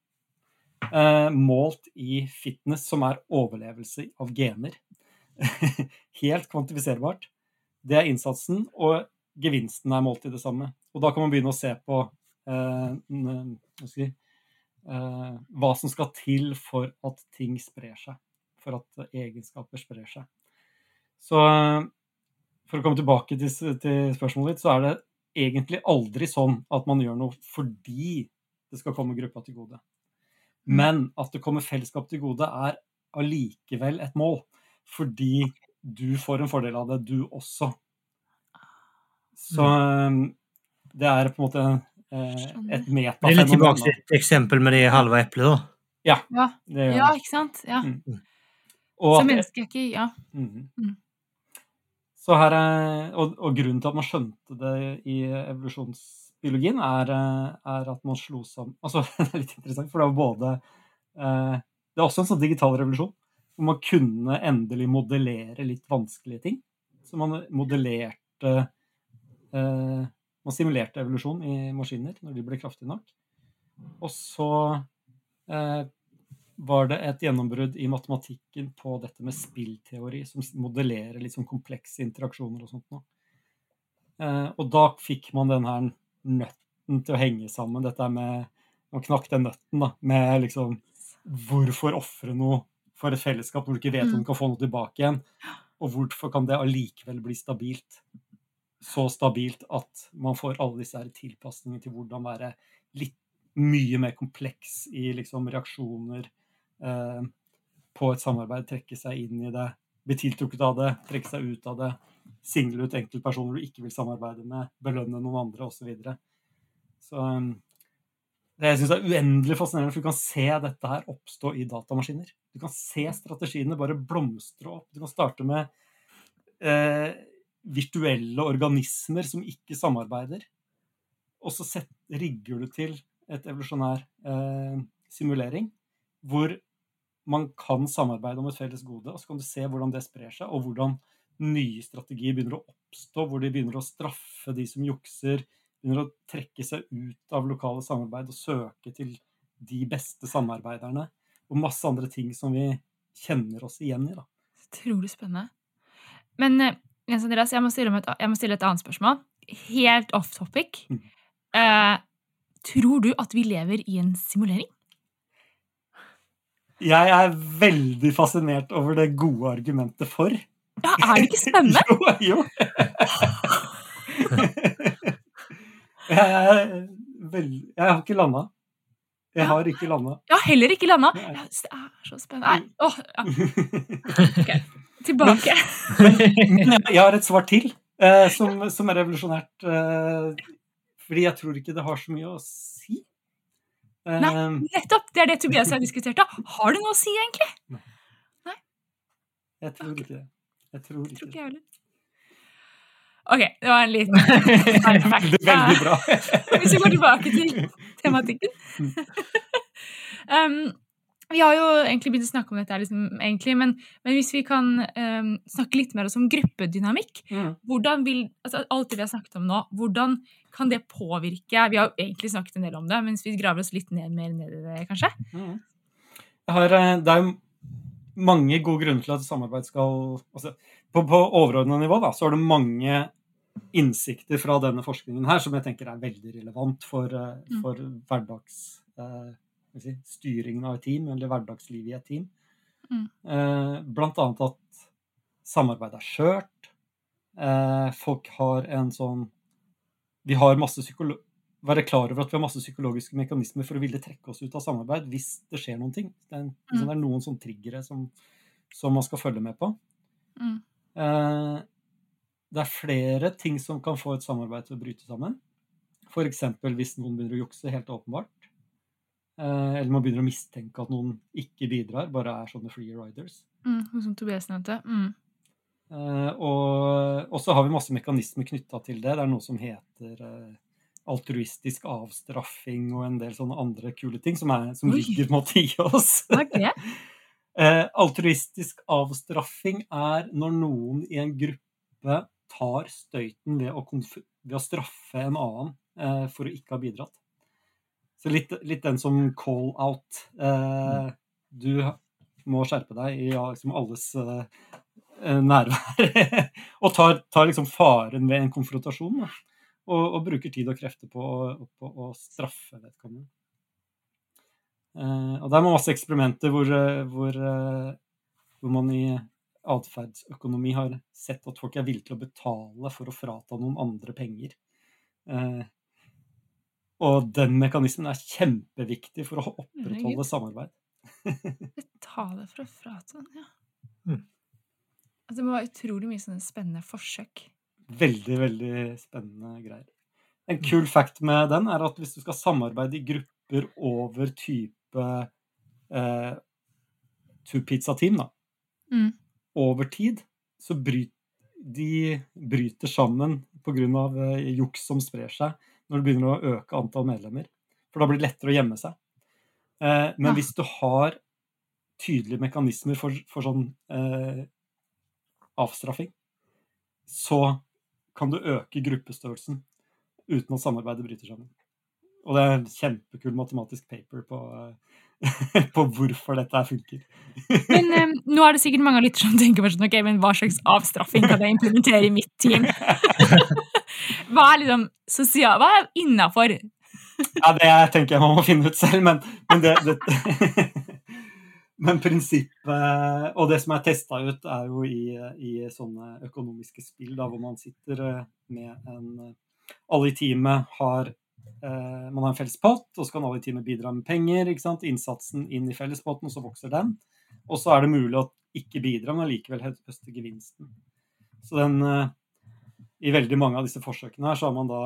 Målt i fitness, som er overlevelse av gener. Helt kvantifiserbart. Det er innsatsen, og gevinsten er målt i det samme. Og da kan man begynne å se på eh, hva, eh, hva som skal til for at ting sprer seg. For at egenskaper sprer seg. Så eh, for å komme tilbake til, til spørsmålet ditt, så er det egentlig aldri sånn at man gjør noe fordi det skal komme gruppa til gode. Men at det kommer fellesskap til gode, er allikevel et mål. Fordi du får en fordel av det, du også. Så um, det er på en måte eh, et Skjønner. Det er litt tilbake til et eksempel med det halve eplet, da. Ja, Det gjør ja ikke sant? Ja. Mm. Og så mennesket er ikke Ja. Mm. Mm. Så her er, og, og grunnen til at man skjønte det i evolusjonsbiologien, er, eh, er at man slo sammen Altså, det er litt interessant, for det var både eh, Det er også en sånn digital revolusjon, hvor man kunne endelig modellere litt vanskelige ting. Så man modellerte eh, Man simulerte evolusjon i maskiner når de ble kraftige nok. Og så eh, var det et gjennombrudd i matematikken på dette med spillteori, som modellerer sånn komplekse interaksjoner og sånt noe. Eh, og da fikk man den her nøtten til å henge sammen, dette med Man knakk den nøtten, da, med liksom Hvorfor ofre noe for et fellesskap hvor du ikke vet om Mm. du kan få noe tilbake igjen? Og hvorfor kan det allikevel bli stabilt? Så stabilt at man får alle disse her tilpasningene til hvordan være litt mye mer kompleks i liksom reaksjoner eh, på et samarbeid, trekke seg inn i det, bli tiltrukket av det, trekke seg ut av det, single ut enkeltpersoner du ikke vil samarbeide med, belønne noen andre osv. Så, videre. så um, det jeg synes er uendelig fascinerende, for du kan se dette her oppstå i datamaskiner. Du kan se strategiene bare blomstre opp. Du kan starte med eh, virtuelle organismer som ikke samarbeider. Og så set, rigger du til et evolusjonær eh, simulering hvor man kan samarbeide om et felles gode, og så kan du se hvordan det sprer seg, og hvordan nye strategier begynner å oppstå, hvor de begynner å straffe de som jukser, begynner å trekke seg ut av lokale samarbeid og søke til de beste samarbeiderne, og masse andre ting som vi kjenner oss igjen i. da. Utrolig spennende. Men eh, Jens Andreas, jeg må, stille et, jeg må stille et annet spørsmål. Helt off topic. Mm. Eh, tror du at vi lever i en simulering? Jeg er veldig fascinert over det gode argumentet for. Ja, Er det ikke spennende? jo, jo. jeg, veld... jeg har ikke landa. Jeg har ikke landa. Jeg har heller ikke landa. Det er så spennende. Nei, Oh, ja. Tilbake. Men jeg, jeg har et svar til, eh, som, som er revolusjonært. Eh, fordi jeg tror ikke det har så mye å si. Eh, Nei. Nettopp! Det er det Tobias har diskutert. da. Har det noe å si, egentlig? Nei. Jeg tror ikke det. Jeg tror Tror ikke ikke det. Ok, det var en liten fact. Veldig bra. Hvis vi går tilbake til tematikken. um, Vi har jo egentlig begynt å snakke om dette, liksom, egentlig, men, men hvis vi kan um, snakke litt mer om gruppedynamikk hvordan vil, altså Alt det vi har snakket om nå, hvordan kan det påvirke Vi har jo egentlig snakket en del om det, men hvis vi graver oss litt ned, mer ned i det, kanskje? Mm. Har, eh, det er jo mange gode grunner til at samarbeid skal altså, På, på overordna nivå da, så er det mange innsikter fra denne forskningen her som jeg tenker er veldig relevant for, eh, Mm. for hverdags eh, si, styringen av et team, eller hverdagslivet i et team. Mm. Eh, blant annet at samarbeid er skjørt. Eh, folk har en sånn Vi har masse psykolo være klar over at vi har masse psykologiske mekanismer for å ville trekke oss ut av samarbeid hvis det skjer noen ting. Det er, en, Mm. det er noen sånne triggere som, som man skal følge med på. Mm. Eh, det er flere ting som kan få et samarbeid til å bryte sammen. F.eks. hvis noen begynner å jukse, helt åpenbart. Eh, eller man begynner å mistenke at noen ikke bidrar, bare er sånne free riders. Mm, som Tobias nevnte. Mm. Eh, og så har vi masse mekanismer knytta til det. Det er noe som heter eh, altruistisk avstraffing og en del sånne andre kule ting som, er, som ligger måte i oss. Hva er det? Eh, altruistisk avstraffing er når noen i en gruppe tar støyten ved å, ved å straffe en annen eh, for å ikke ha bidratt. Så litt, litt den som call out. Eh, du må skjerpe deg i ja, liksom alles eh, eh, nærvær. og tar, tar liksom faren ved en konfrontasjon. Da. Og, og bruker tid og krefter på, på å straffe vedkommende. Eh, og det er masse eksperimenter hvor, eh, hvor, hvor man i atferdsøkonomi har sett at folk er villige til å betale for å frata noen andre penger. Eh, og den mekanismen er kjempeviktig for å opprettholde samarbeid. Betale for å frata ja. Mm. Altså, det må være utrolig mye sånne spennende forsøk. Veldig, veldig spennende greier. En kul fact med den er at hvis du skal samarbeide i grupper over type eh, two pizza-team, da, Mm. Over tid, så bryter de bryter sammen pga. Eh, juks som sprer seg når det begynner å øke antall medlemmer. For da blir det lettere å gjemme seg. Eh, men hvis du har tydelige mekanismer for, for sånn eh, avstraffing, så kan du øke gruppestørrelsen uten at samarbeidet bryter sammen. Og det er en kjempekul matematisk paper på, eh, på hvorfor dette funker. Men um, nå er det sikkert mange av lyttere som tenker på sånn, ok, men hva slags avstraffing kan jeg implementere i mitt team? hva er liksom sosial... Hva er innafor? Ja, det tenker jeg man må finne ut selv, men, men det, det Men prinsippet Og det som er testa ut, er jo i, i sånne økonomiske spill da, hvor man sitter eh, med en Alle i teamet har Man har en felles pott, og så kan alle i teamet bidra med penger. ikke sant? Innsatsen inn i fellespotten, og så vokser den. Og så er det mulig å ikke bidra, men allikevel høste gevinsten. Så den eh, I veldig mange av disse forsøkene her så har man da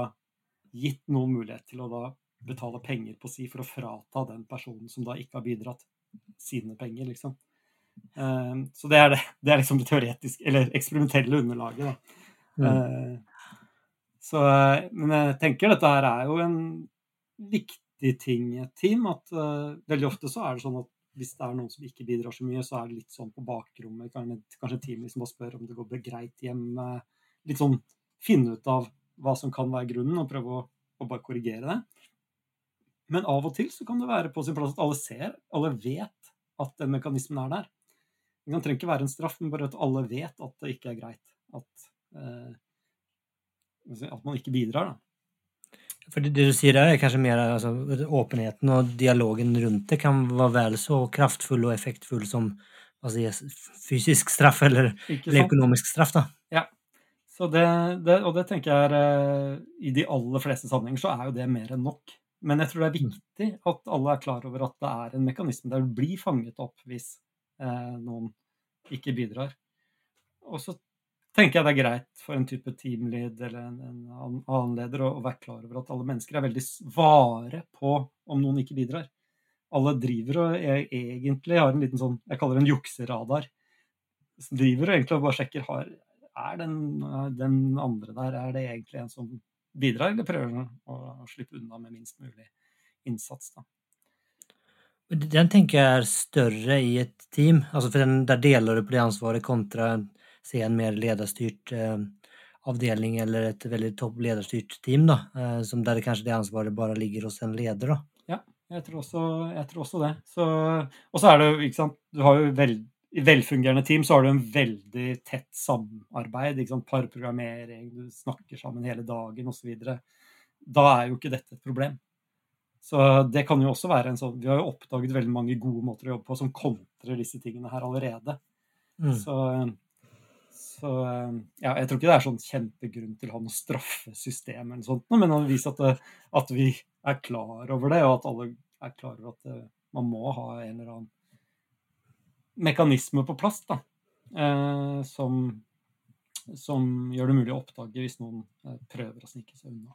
gitt noen mulighet til å da betale penger på si for å frata den personen som da ikke har bidratt, sine penger, liksom. Eh, så det er, det, det er liksom det teoretiske, eller eksperimentelle underlaget, da. Mm. Så, eh, men jeg tenker dette her er jo en viktig ting i et team. At uh, veldig ofte så er det sånn at hvis det er noen som ikke bidrar så mye, så er det litt sånn på bakrommet. Kanskje, et teamet liksom bare spør om det går greit hjemme. Litt sånn finne ut av hva som kan være grunnen, og prøve å, å bare korrigere det. Men av og til så kan det være på sin plass at alle ser, alle vet at den mekanismen er der. Det trenger ikke være en straff, men bare at alle vet at det ikke er greit. At, eh, at man ikke bidrar, da. For det, det du sier der, er kanskje mer altså, åpenheten og dialogen rundt det kan være vel så kraftfull og effektfull som altså, fysisk straff eller, eller økonomisk straff. da. Så det, det, og det tenker jeg er eh, I de aller fleste sammenhenger så er jo det mer enn nok. Men jeg tror det er viktig at alle er klar over at det er en mekanisme der du blir fanget opp hvis eh, noen ikke bidrar. Og så tenker jeg det er greit for en type teamlead eller en, en annen- leder å, å være klar over at alle mennesker er veldig vare på om noen ikke bidrar. Alle driver og e- egentlig har en liten sånn Jeg kaller det en jukseradar. Så driver og egentlig bare sjekker har, er den, den andre der er det egentlig en som bidrar, eller prøver å, slippe unna med minst mulig innsats. Da. Den tenker jeg er større i et team. Altså for den, der deler du på det ansvaret kontra se en mer lederstyrt eh, avdeling eller et veldig topp lederstyrt team, da, eh, som der det kanskje det ansvaret bare ligger hos en leder. da. Ja, jeg tror også, jeg tror også det. Og så er det jo, ikke sant, du har jo vel, i velfungerende team så har du en veldig tett samarbeid. ikke sant, Parprogrammering, du snakker sammen hele dagen osv. Da er jo ikke dette et problem. Så det kan jo også være en sånn Vi har jo oppdaget veldig mange gode måter å jobbe på som kontrer disse tingene her allerede. Mm. Så, så ja, jeg tror ikke det er sånn kjempegrunn til å ha noe straffesystem eller sånt, men å vise at, det, at vi er klar over det, og at alle er klar over at det, man må ha en eller annen mekanisme på plass da, eh, som, som gjør det mulig å oppdage hvis noen eh, prøver å snike seg unna.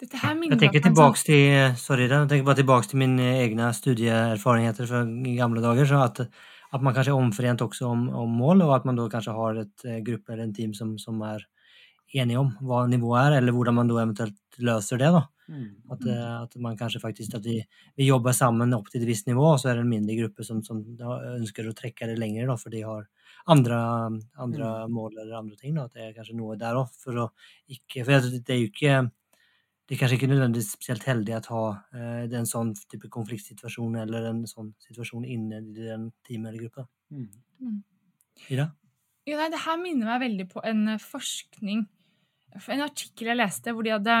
Dette her Jeg tenker en tilbake til, sorry, da, jeg tenker bare tilbake til mine egne studieerfaringer fra gamle dager. så at, at man kanskje er omforent også om, om mål, og at man da kanskje har et eh, gruppe eller en team som, som er enige om hva nivået er, eller hvordan man da eventuelt løser det. da. Mm. At, eh, at man kanskje faktisk at vi, vi jobber sammen opp til et visst nivå, og så er det en mindre gruppe som, som ønsker å trekke det lenger, da, for de har andre, andre mål eller andre ting. Da. At det er kanskje noe der òg. For å ikke For det det er jo ikke det er kanskje ikke nødvendigvis spesielt heldig å ha eh, en sånn type konfliktsituasjon eller en sånn situasjon inne i den teamet eller gruppa. Mm. Ida? Jo, nei, det her minner meg veldig på en eh, forskning En artikkel jeg leste hvor de hadde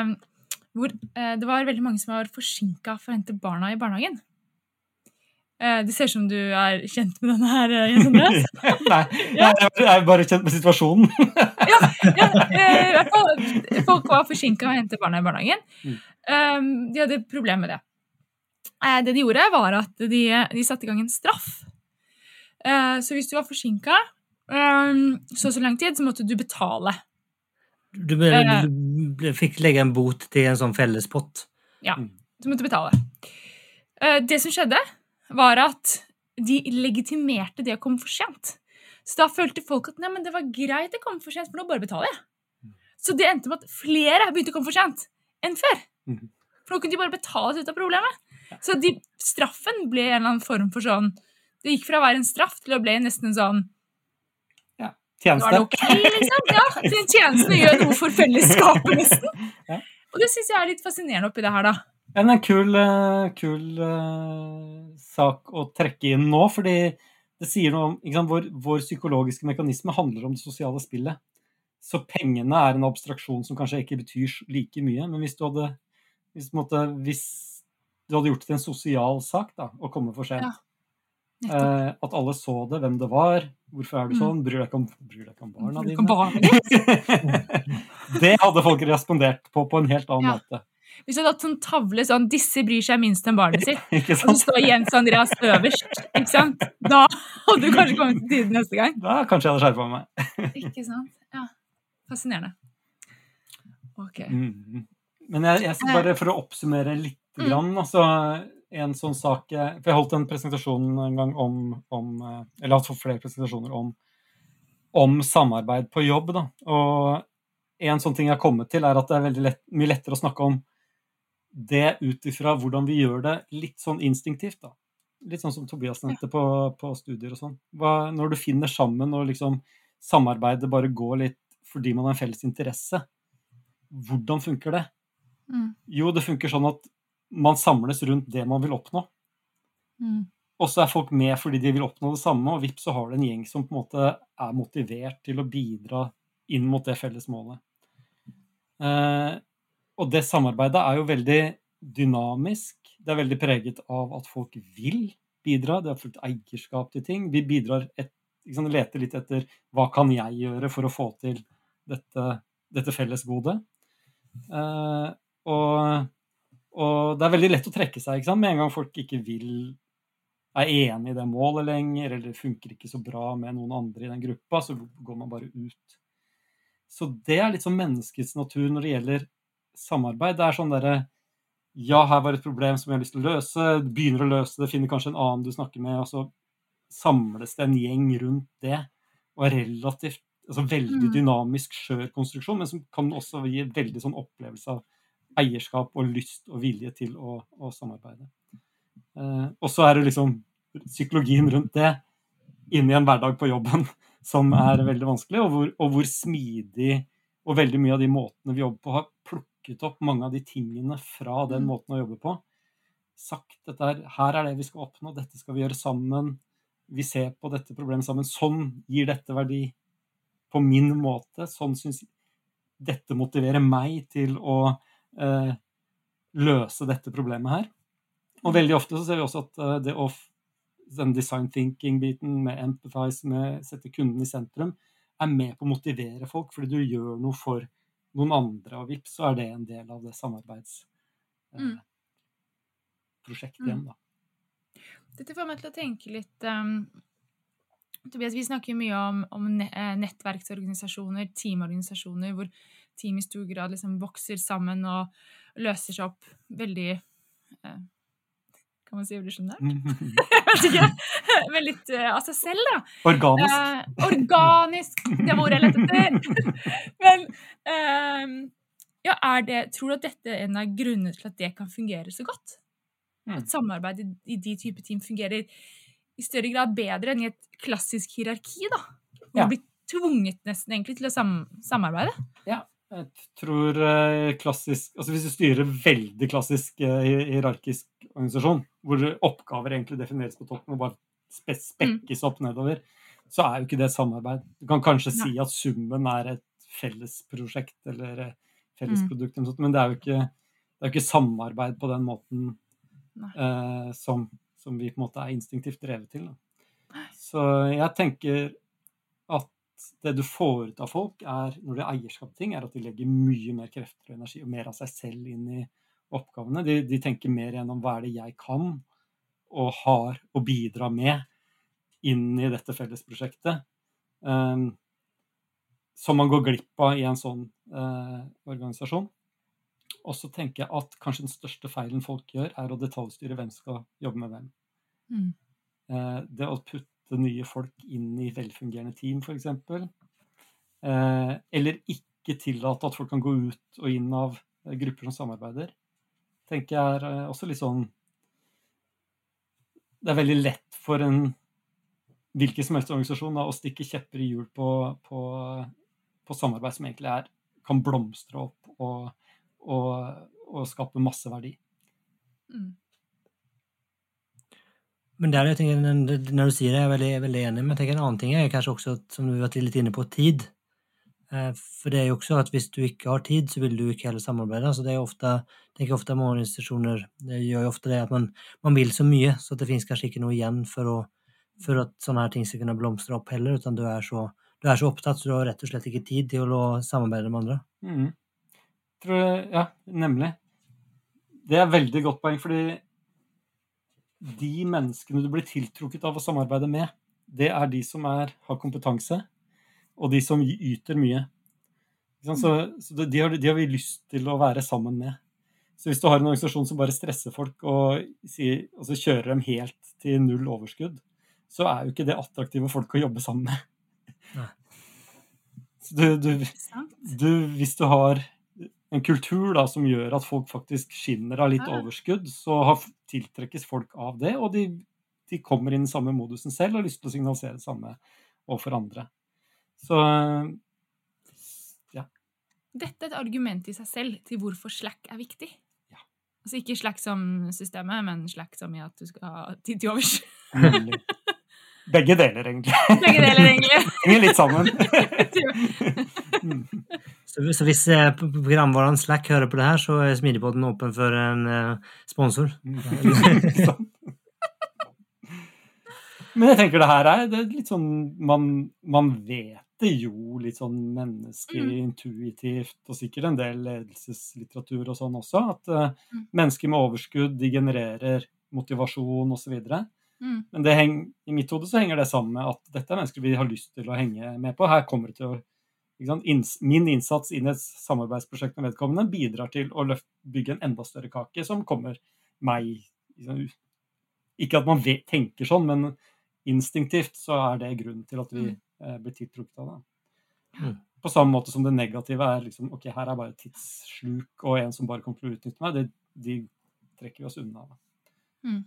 hvor eh, det var veldig mange som var forsinka for å hente barna i barnehagen. Eh, det ser ut som du er kjent med denne her, eh, Jens Andreas. Nei, Ja. jeg er bare kjent med situasjonen. ja, ja, i hvert fall, folk var forsinka og hentet barna i barnehagen. Mm. Um, de hadde problemer med det. Eh, det de gjorde, var at de, de satte i gang en straff. Eh, så hvis du var forsinka um, så og så lang tid, så måtte du betale. Du, ble, Eh. du ble, fikk legge en bot til en sånn fellespott. Ja. Du måtte betale. Eh, det som skjedde, var at de legitimerte det å komme for sent. Så da følte folk at nei, men det var greit å komme for sent, for nå bare betaler jeg. Så det endte med at flere begynte å komme for sent enn før. Mhm. For nå kunne de bare betale seg ut av problemet. Så de, straffen ble en eller annen form for sånn Det gikk fra å være en straff til å bli nesten en sånn det Tjeneste. ok, liksom. Ja, den tjenesten tjeneste gjør noe for fellesskapet, nesten. Og det syns jeg er litt fascinerende oppi det her, da. En kul, eh, kul eh, sak å trekke inn nå, fordi det sier noe om ikke sant, vår, vår psykologiske mekanisme handler om det sosiale spillet. Så pengene er en abstraksjon som kanskje ikke betyr like mye. Men hvis du hadde, hvis, måtte, hvis du hadde gjort det til en sosial sak da, å komme for sent, Ja, eh, at alle så det, hvem det var, hvorfor er du Mm. sånn, bryr deg ikke om, deg ikke om barna dine? det hadde folk respondert på på en helt annen Ja. måte. Hvis du hadde hatt sånn tavle sånn 'Disse bryr seg minst om barnet sitt', og så står Jens Andreas øverst, ikke sant? Da hadde du kanskje kommet til tide neste gang. Da kanskje jeg hadde skjerpa meg. Ikke sant? Ja. Fascinerende. Ok. Mm. Men jeg, jeg skal bare for å oppsummere litt Mm. grann, altså en sånn sak For jeg holdt en presentasjon en gang om, om jeg har hatt flere presentasjoner om, om samarbeid på jobb, da. Og en sånn ting jeg har kommet til, er at det er veldig lett, mye lettere å snakke om det ut ifra hvordan vi gjør det litt sånn instinktivt, da. Litt sånn som Tobias nevnte på, på studier og sånn. Når du finner sammen og liksom samarbeidet bare går litt fordi man har en felles interesse, hvordan funker det? Mm. Jo, det funker sånn at man samles rundt det man vil oppnå. Mm. Og så er folk med fordi de vil oppnå det samme, og vips så har du en gjeng som på en måte er motivert til å bidra inn mot det felles målet. Eh, og det samarbeidet er jo veldig dynamisk. Det er veldig preget av at folk vil bidra. Det er fullt eierskap til ting. Vi bidrar et, liksom, leter litt etter hva kan jeg gjøre for å få til dette, dette fellesgodet. Eh, og, og det er veldig lett å trekke seg ikke sant? med en gang folk ikke vil er enig i det målet lenger, eller det funker ikke så bra med noen andre i den gruppa, så går man bare ut. Så det er litt sånn menneskets natur når det gjelder samarbeid. Det er sånn derre Ja, her var et problem som jeg har lyst til å løse. Begynner å løse det, finner kanskje en annen du snakker med, og så samles det en gjeng rundt det. Og er relativt altså veldig Mm. dynamisk skjør konstruksjon, men som kan også gi veldig sånn opplevelse av eierskap og lyst og vilje til å, å samarbeide. Eh, og så er det liksom psykologien rundt det inni en hverdag på jobben som er veldig vanskelig, og hvor, og hvor smidig og veldig mye av de måtene vi jobber på, har plukket opp mange av de tingene fra den Mm. måten å jobbe på. Sagt er, her er det vi skal oppnå, dette skal vi gjøre sammen. Vi ser på dette problemet sammen. Sånn gir dette verdi på min måte. Sånn syns dette motiverer meg til å eh, løse dette problemet her. Og veldig ofte så ser vi også at eh, det å den design thinking-biten med empathize, med sette kunden i sentrum, er med på å motivere folk, fordi du gjør noe for noen andre, og vips, så er det en del av det samarbeidsprosjektet Mm. igjen, da. Dette får meg til å tenke litt um, Tobias, vi snakker mye om, om eh, nettverksorganisasjoner, teamorganisasjoner, hvor team i stor grad liksom vokser sammen og løser seg opp veldig eh, Kan man si evolusjonært? Jeg vet ikke. Men litt uh, av seg selv, da. Organisk. Uh, organisk, det var ordet jeg lette etter. Men uh, ja, er det, tror du at dette er en av grunnene til at det kan fungere så godt? Mm. At samarbeid i, i de type team fungerer i større grad bedre enn i et klassisk hierarki, da? Hvor Ja. blir tvunget nesten egentlig til å sam samarbeide? Jeg tror eh, klassisk Altså hvis du styrer veldig klassisk hierarkisk organisasjon, hvor oppgaver egentlig defineres på toppen og bare spe spekkes opp nedover, så er jo ikke det samarbeid. Du kan kanskje si at summen er et fellesprosjekt eller eh, fellesprodukt, eller sånt, men det er jo ikke, det er ikke samarbeid på den måten eh, som, som vi på en måte er instinktivt drevet til. Da. Så jeg tenker at det du får ut av folk, er, når de har eierskap til ting, er at de legger mye mer krefter og energi og mer av seg selv inn i oppgavene. De, de tenker mer gjennom hva er det jeg kan og har å bidra med inn i dette fellesprosjektet. Um, som man går glipp av i en sånn uh, organisasjon. Og så tenker jeg at kanskje den største feilen folk gjør, er å detaljstyre hvem som skal jobbe med hvem. Mm. Uh, det å putte nye folk inn i velfungerende team, f.eks. Uh, eller ikke tillate at folk kan gå ut og inn av eh, grupper som samarbeider, tenker jeg er eh, også litt sånn Det er veldig lett for en hvilken som helst organisasjon da, å stikke kjepper i hjul på, på, på samarbeid som egentlig er, kan blomstre opp og, og, og skape masse verdi. Mm. Men der jeg tenker, når du sier det, er jeg veldig, veldig enig, men jeg tenker en annen ting er kanskje også, som du har vært litt inne på, tid. Eh, For det er jo også at hvis du ikke har tid, så vil du ikke heller samarbeide. Så det er jo ofte, jeg tenker ofte mange organisasjoner det gjør jo ofte det at man, man vil så mye, så det finnes kanskje ikke noe igjen for, å, for at sånne her ting skal kunne blomstre opp heller, utan du er så, du er så opptatt, så du har rett og slett ikke tid til å samarbeide med andre. Mm. Tror ja, nemlig. Det er veldig godt poeng, fordi de menneskene du blir tiltrukket av å samarbeide med, det er de som er, har kompetanse, og de som yter mye. Så, så de, har, de har vi lyst til å være sammen med. Så hvis du har en organisasjon som bare stresser folk og, sier, og så kjører dem helt til null overskudd, så er jo ikke det attraktive folk å jobbe sammen med. Så du, du, du, hvis du har en kultur da, som gjør at folk faktisk skinner av litt overskudd, så har, tiltrekkes folk av det, og de, de kommer inn i samme modusen selv og har lyst til å signalisere det samme overfor andre. Så ja. Dette er et argument i seg selv til hvorfor Slack er viktig. Ja. Altså ikke Slack som systemet, men Slack som i at du skal ha tid til overs. Begge deler, egentlig. Begge deler, egentlig. Henger litt sammen. Så, så hvis eh, programvaren Slack hører på det her, så er Smidigpodden åpen for en eh, sponsor. Men jeg tenker det her er, det er litt sånn man, man vet det jo litt sånn menneskelig, intuitivt, og sikkert en del ledelseslitteratur og sånn også, at uh, Mm. mennesker med overskudd de genererer motivasjon osv. Mm. Men det heng, i mitt hode så henger det sammen med at dette er mennesker vi har lyst til å henge med på. Her kommer det til å sant? Inns, Min innsats inn i et samarbeidsprosjekt med vedkommende bidrar til å løft, bygge en enda større kake som kommer meg liksom, Ikke at man vet, tenker sånn, men instinktivt så er det grunnen til at vi Mm. Eh, blir tiltrukket av det. Mm. På samme måte som det negative er liksom Ok, her er bare tidssluk og en som bare kommer til å utnytte meg. Det, de trekker vi oss unna. Mm.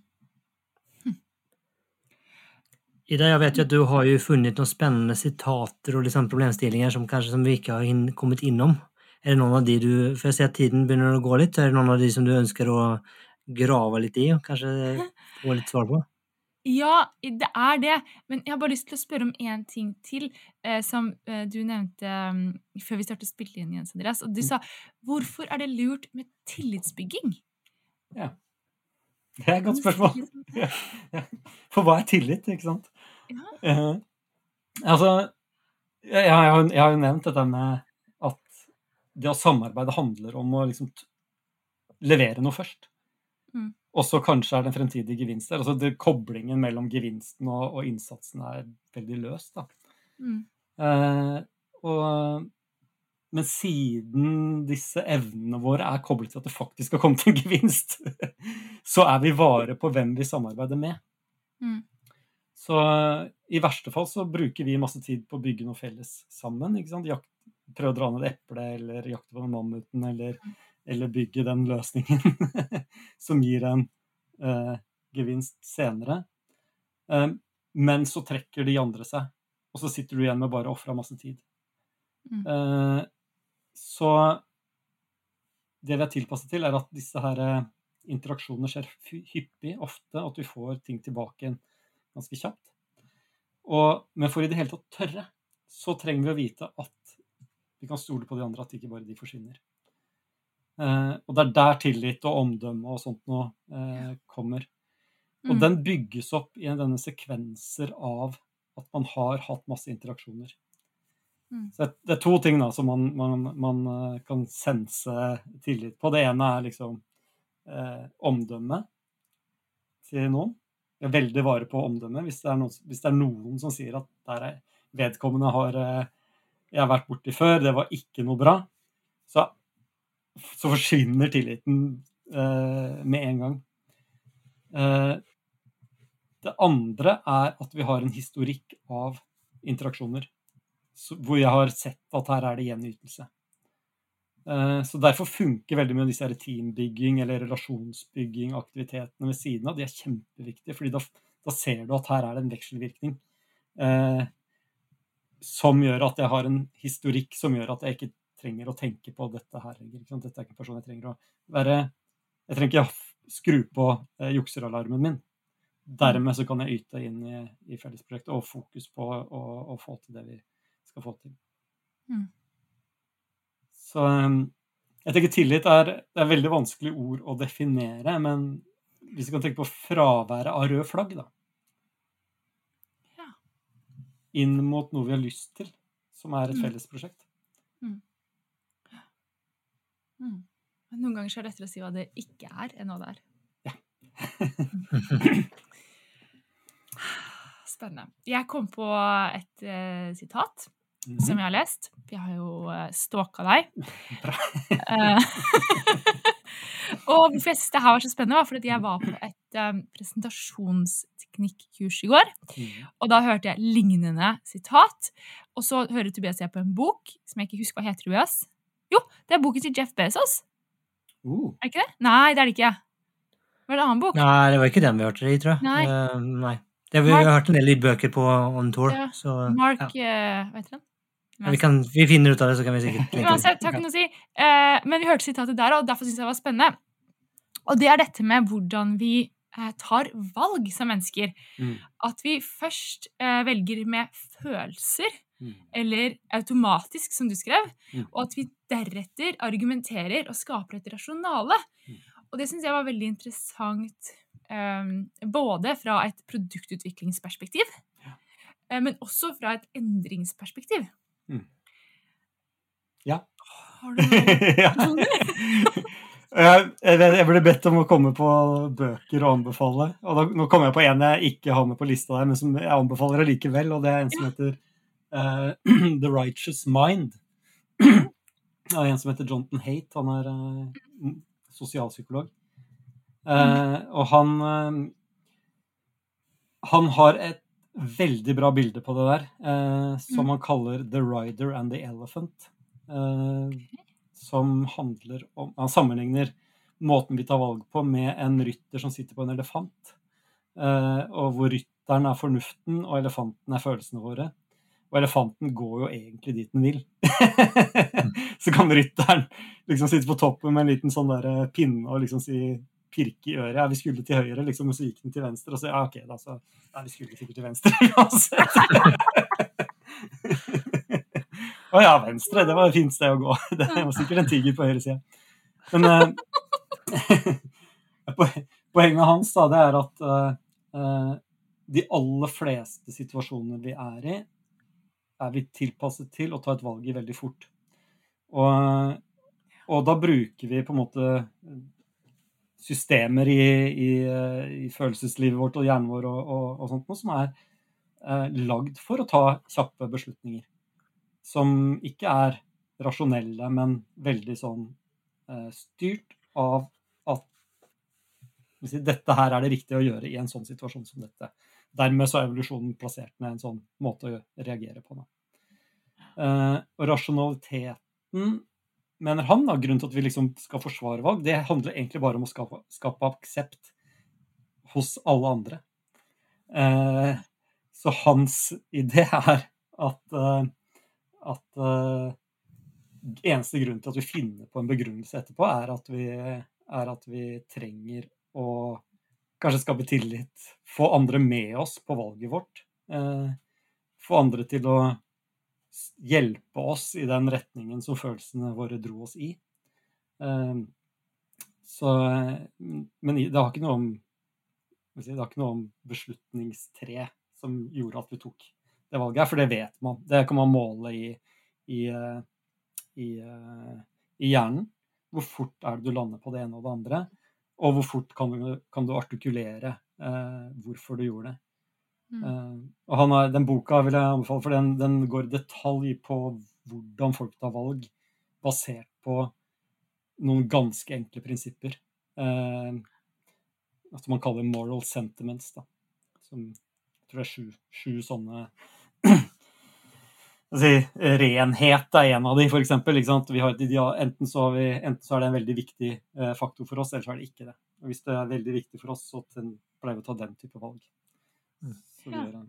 Ida, jeg vet jo at du har jo funnet noen spennende sitater og liksom problemstillinger som kanskje som vi ikke har inn, kommet innom. Er det noen av de du For jeg ser at tiden begynner å gå litt. Er det noen av de som du ønsker å grave litt i og kanskje få litt svar på? Ja, det er det. Men jeg har bare lyst til å spørre om én ting til, eh, som eh, du nevnte um, før vi startet å spille inn, Jens Andreas. Og du sa hvorfor er det lurt med tillitsbygging? Ja. Det er et godt spørsmål. Ja, ja. For hva er tillit, ikke sant? Ja. Eh, altså, jeg, har jeg har jo nevnt dette med at det å samarbeide handler om å liksom levere noe først. Mm. Og så kanskje er det en fremtidig gevinst der. Altså det, koblingen mellom gevinsten og, og innsatsen er veldig løs. da. Mm. Eh, og, men siden disse evnene våre er koblet til at det faktisk skal komme til en gevinst, så er vi vare på hvem vi samarbeider med. Mm. Så i verste fall så bruker vi masse tid på å bygge noe felles sammen. ikke sant? Jakt, prøve å dra ned et eple, eller jakte på mammuten, eller, eller bygge den løsningen som gir en eh, gevinst senere. Eh, men så trekker de andre seg, og så sitter du igjen med bare å ofre masse tid. Mm. Eh, så det vi er tilpasset til, er at disse her eh, interaksjonene skjer hyppig, ofte, at du får ting tilbake igjen ganske kjapt. Og, men for i det hele tatt tørre, så trenger vi å vite at vi kan stole på de andre, at ikke bare de forsvinner. Eh, og det er der tillit og omdømme og sånt noe eh, kommer. Og Mm. den bygges opp i denne sekvenser av at man har hatt masse interaksjoner. Mm. Så det- er to ting da som man, man, man eh, kan sense tillit på. Det ene er liksom eh, omdømme til noen. Jeg er veldig vare på omdømme. Hvis det er noen, hvis det er noen som sier at der er vedkommende har eh, jeg har vært borti før, det var ikke noe bra, så, så forsvinner tilliten eh, med en gang. Eh, det andre er at vi har en historikk av interaksjoner så, hvor jeg har sett at her er det gjenytelse. Eh, så derfor funker veldig mye av disse teambygging eller relasjonsbygging, aktivitetene ved siden av. De er kjempeviktige, fordi da, da ser du at her er det en vekselvirkning. Eh, som gjør at jeg har en historikk som gjør at jeg ikke trenger å tenke på dette her? Dette er ikke en person jeg trenger å være Jeg trenger ikke å skru på eh, jukseralarmen min. Dermed så kan jeg yte inn i, i fellesprosjektet og fokus på å, å få til det vi skal få til. Mm. Så um, jeg tenker tillit er, det er veldig vanskelig ord å definere, men hvis vi kan tenke på fraværet av rød flagg, da. Ja. Inn mot noe vi har lyst til, som er et Mm. fellesprosjekt. Mm. Noen ganger så er det lettere å si hva det ikke er, enn hva det er. Ja. Spennende. Jeg kom på et uh, sitat Mhm. som jeg har lest. Jeg har jo uh, stalka deg. Eh, og hvorfor jeg syns det her var så spennende, var fordi jeg var på et um, presentasjonsteknikkurs i går. Mhm. Og da hørte jeg lignende sitat. Og så hører Tobias jeg på en bok som jeg ikke husker hva heter. Tobias. Jo, det er boken til Jeff Bezos. Uh, Er det ikke det? Nei, det er det ikke. Var det en annen bok? Nei, det var ikke den vi hørte det i, tror jeg. Nei. Uh, nei. Det, vi har hørt en del bøker på On Tour, Ja. så Mark ja. vet Hva heter den? Ja, vi, kan, vi finner ut av det, så kan vi sikkert Uansett, takk noe å si. Uh, men vi hørte sitatet der, og derfor syns jeg det var spennende. Og det er dette med hvordan vi eh, tar valg som mennesker. mm, At vi først velger med følelser, mm, eller automatisk, som du skrev, Mm. og at vi deretter argumenterer og skaper et rasjonale. Mm. Og det syns jeg var veldig interessant, eh, både fra et produktutviklingsperspektiv, Ja. eh, men også fra et endringsperspektiv. Ja. Har du noe ja. Jeg, ble bedt om å komme på bøker og anbefale. Og da, nå kommer jeg på en jeg ikke har med på lista der, men som jeg anbefaler allikevel. Og det er en som heter eh, The Righteous Mind. Av en som heter Jonathan Haight. Han er uh, sosialpsykolog. Eh, og han Han har et veldig bra bilde på det der, som Mm. han kaller The Rider and the Elephant. Som handler om Han sammenligner måten vi tar valg på, med en rytter som sitter på en elefant. Og hvor rytteren er fornuften, og elefanten er følelsene våre. Og elefanten går jo egentlig dit den vil. så kan rytteren liksom sitte på toppen med en liten sånn der eh, pinne og liksom si pirke i øret. Ja, vi skulle til høyre, liksom, og så gikk den til venstre. Og så ja, ok, da så ja, vi skulle sikkert til venstre uansett. Å ja, venstre, det var et fint sted å gå. Det var sikkert en tiger på høyre side. Men uh, poenget hans da, det er at uh, de aller fleste situasjoner vi er i, er vi tilpasset til å ta et valg i veldig fort. Og, og da bruker vi på en måte systemer i, i, i følelseslivet vårt og hjernen vår og, og, og sånt noe som er eh, lagd for å ta kjappe beslutninger. Som ikke er rasjonelle, men veldig sånn eh, styrt av at si, dette her er det riktige å gjøre i en sånn situasjon som dette. Dermed så er evolusjonen plassert med en sånn måte å reagere på. Eh, og rasjonaliteten, mener han, da, grunnen til at vi liksom skal forsvare valg, det handler egentlig bare om å skape, skape aksept hos alle andre. Eh, så hans idé er at, uh, at uh, eneste grunn til at vi finner på en begrunnelse etterpå, er at vi, er at vi trenger å kanskje skape tillit, få andre med oss på valget vårt. Uh, få andre til å hjelpe oss i den retningen som følelsene våre dro oss i. Ehm, så, men det har ikke noe om det har ikke noe om beslutningstre som gjorde at vi tok det valget, for det vet man. Det kan man måle i, i, i, i hjernen. Hvor fort er det du lander på det ene og det andre? Og hvor fort kan du, kan du artikulere eh, hvorfor du gjorde det. Mm. Eh, og har, den boka vil jeg anbefale, for den, den, går i detalj på hvordan folk tar valg basert på noen ganske enkle prinsipper. Eh, som man kaller moral sentiments. Da. Som jeg tror det er sju, sju sånne si, Renhet er en av de, f.eks. Enten, så vi, enten så er det en veldig viktig uh, faktor for oss, eller så er det ikke det. Og hvis det er veldig viktig for oss, så pleier vi å ta den type valg. Mm. Ja.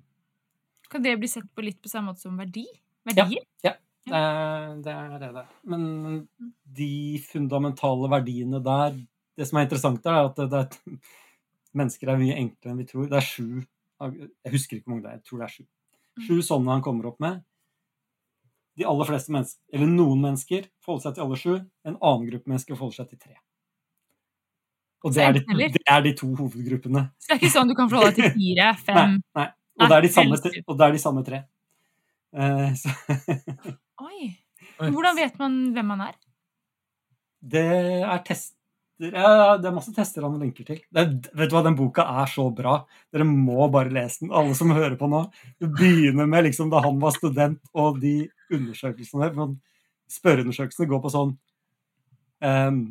Kan det bli sett på litt på samme måte som verdi? Verdier? Ja. ja. Det, er det det Men de fundamentale verdiene der Det som er interessant, der, er at det, det, mennesker er mye enklere enn vi tror. Det er sju Jeg husker ikke hvor mange det er. Jeg tror det er sju. Mm. Sju sånne han kommer opp med. De aller fleste mennesker, eller noen mennesker, forholder seg til alle sju. En annen gruppe mennesker forholder seg til tre. Og det er, de, det er, de, to hovedgruppene. Så det er ikke sånn du kan forholde deg til fire, fem Nei. nei. Og, det er de samme, og det er de samme tre. Uh, Oi. Hvordan vet man hvem man er? Det er tester ja, Det er masse tester han linker til. Det, vet du hva, Den boka er så bra. Dere må bare lese den, alle som hører på nå. Det begynner med liksom da han var student, og de undersøkelsene Spørreundersøkelsene går på sånn um,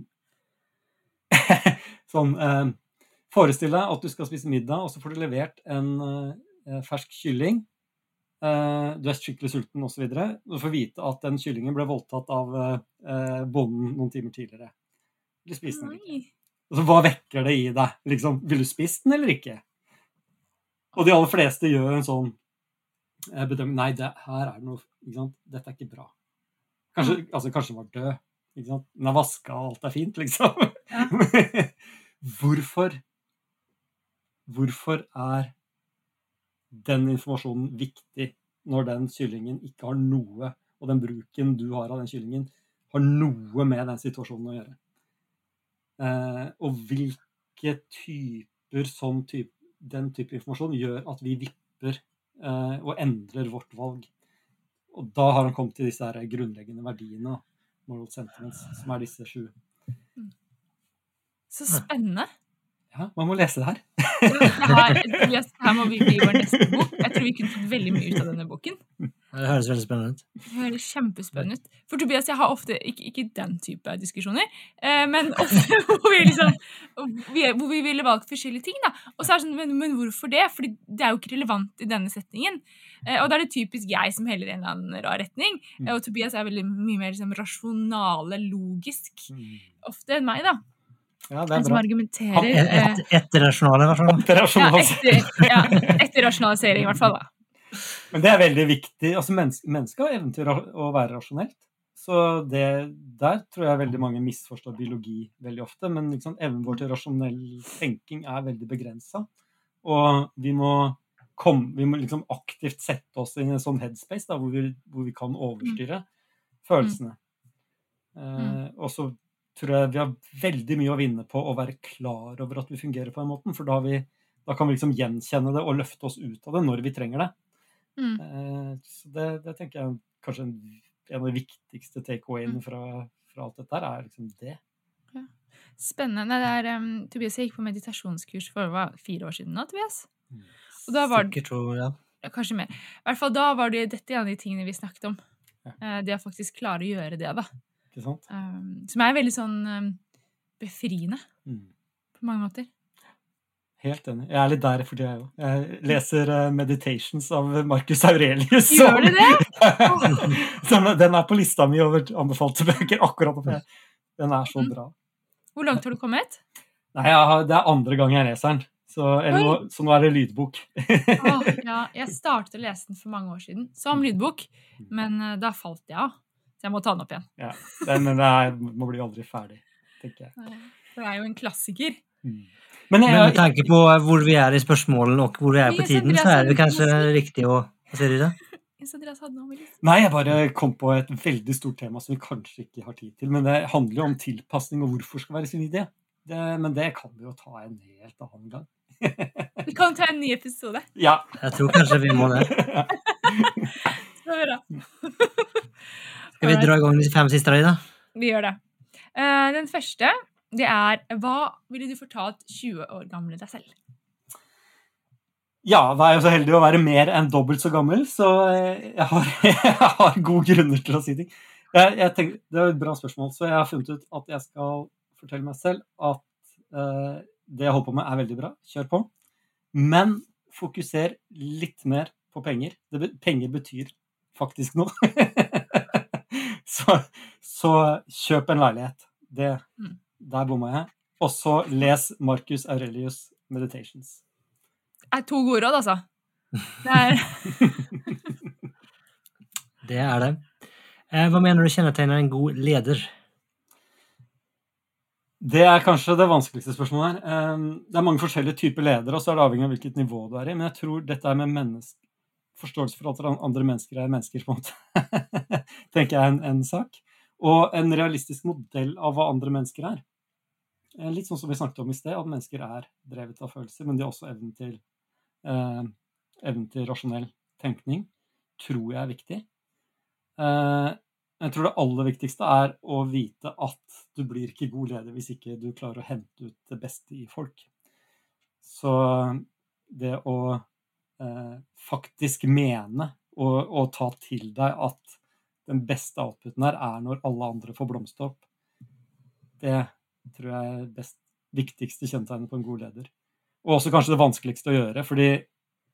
Sånn um, Forestill deg at du skal spise middag, og så får du levert en uh, fersk kylling. Uh, du er skikkelig sulten osv. Du får vite at den kyllingen ble voldtatt av uh, bonden noen timer tidligere. Du spise den ikke? Altså, hva vekker det i deg? Liksom, vil du spise den eller ikke? Og de aller fleste gjør en sånn eh, bedømming Nei, det, her er det noe ikke sant? Dette er ikke bra. Kanskje, altså, kanskje den var død. Ikke sant? Den er vaska, og alt er fint, liksom. Ja. Hvorfor Hvorfor er den informasjonen viktig når den kyllingen ikke har noe, og den bruken du har av den kyllingen, har noe med den situasjonen å gjøre? Eh, og hvilke typer sånn type, den type informasjon gjør at vi vipper eh, og endrer vårt valg? Og da har han kommet til disse her grunnleggende verdiene, moral sentiments, som er disse sju. Mm. Så spennende. Ja, man må lese det her. her, her må vi bli vår neste bok. Jeg tror vi kunne fått veldig mye ut av denne boken. Det høres veldig spennende ut. Det høres kjempespennende ut. For Tobias, jeg har ofte ikke, ikke den type diskusjoner, eh, men ofte hvor vi, liksom, hvor vi ville valgt forskjellige ting. da. Og så er det sånn, men, men, hvorfor det? Fordi det er jo ikke relevant i denne setningen. Eh, og da er det typisk jeg som heller i en eller annen rar retning. Mm. Og Tobias er veldig mye mer liksom, rasjonale, logisk mm. ofte enn meg, da. Ja, det er bra. argumenterer Et, eh, etterrasjonale versjoner. Er ja, etter, ja, etterrasjonalisering, i hvert fall. da. Men det er veldig viktig. altså menneske, Mennesket har evnen til å, være rasjonelt. Så det, der tror jeg veldig mange misforstår biologi veldig ofte. Men liksom, evnen vår til rasjonell tenking er veldig begrensa. Og vi må, komme, vi må liksom aktivt sette oss inn i en sånn headspace da, hvor, vi, hvor vi kan overstyre følelsene. Eh, og så tror jeg vi har veldig mye å vinne på å være klar over at vi fungerer på den måten. For da, har vi, da kan vi liksom gjenkjenne det og løfte oss ut av det når vi trenger det. Mm. Eh, Så det, det tenker jeg kanskje en, en av de viktigste takeawayene Mm. fra, fra alt dette her, er liksom det. Spennende. Det er, um, Tobias, jeg gikk på meditasjonskurs for hva, fire år siden nå, Tobias. Og da var det ja, Kanskje mer. I hvert fall da var det dette en av de tingene vi snakket om. Ja. Eh, Det å faktisk klare å gjøre det, da. Um, Som er veldig sånn um, befriende Mm. på mange måter. Helt enig. Jeg er litt der for tida, jeg òg. Jeg leser uh, Meditations av Marcus Aurelius. Gjør du det? den, den er på lista mi over anbefalte bøker akkurat nå. Den er så Mm. bra. Hvor langt har du kommet? Nei, har, det er andre gang jeg leser den. Så, eller, nå, så nå er det lydbok. oh, ja, jeg startet å lese den for mange år siden som lydbok, men uh, da falt jeg av. Så jeg må ta den opp igjen. Ja, den, det er, må bli aldri ferdig, tenker jeg. Det er jo en klassiker. Mm. Men jeg, med tanke på hvor vi er i spørsmålene og hvor vi er på tiden, så er det kanskje riktig å Hva sier du da? Litt. Nei, jeg bare kom på et veldig stort tema som vi kanskje ikke har tid til. Men det handler jo om tilpasning og hvorfor skal være smidige. Det, men det kan vi jo ta en helt annen gang. Vi kan ta en ny episode. Ja. Jeg tror kanskje vi må det. Det bra. Skal vi dra i gang de fem siste da? Vi gjør det. Eh, Den første, det er Hva ville du fortalt 20 år gamle deg selv? ja, da er jeg så heldig å være mer enn dobbelt så gammel, så eh, jeg har, jeg har gode grunner til å si ting. Jeg, jeg tenker, det er et bra spørsmål, så jeg har funnet ut at jeg skal fortelle meg selv at uh, det jeg holder på med, er veldig bra. Kjør på. Men fokuser litt mer på penger. Det, penger betyr faktisk noe. så, så kjøp en leilighet. Det, Mm. Der bomma jeg. Og så les Marcus Aurelius' Meditations. Det er to gode råd, altså. Det er Det er det. Eh, Hva mener du kjennetegner en god leder? Det er kanskje det vanskeligste spørsmålet her. Ehm, Det er mange forskjellige typer ledere, og så er det avhengig av hvilket nivå du er i. Men jeg tror dette er med menneske, forståelse for at andre mennesker er mennesker, på en måte. tenker jeg er en, en sak. Og en realistisk modell av hva andre mennesker er. Eh, Litt sånn som vi snakket om i sted, at mennesker er drevet av følelser, men de har også evnen til, eh, evnen til rasjonell tenkning. Tror jeg er viktig. Eh, jeg tror det aller viktigste er å vite at du blir ikke god leder hvis ikke du klarer å hente ut det beste i folk. Så det å eh, faktisk mene og, og ta til deg at den beste outputen her er når alle andre får blomstre opp, det tror jeg er best, viktigste kjennetegnet på en god leder. Og også kanskje det vanskeligste å gjøre, fordi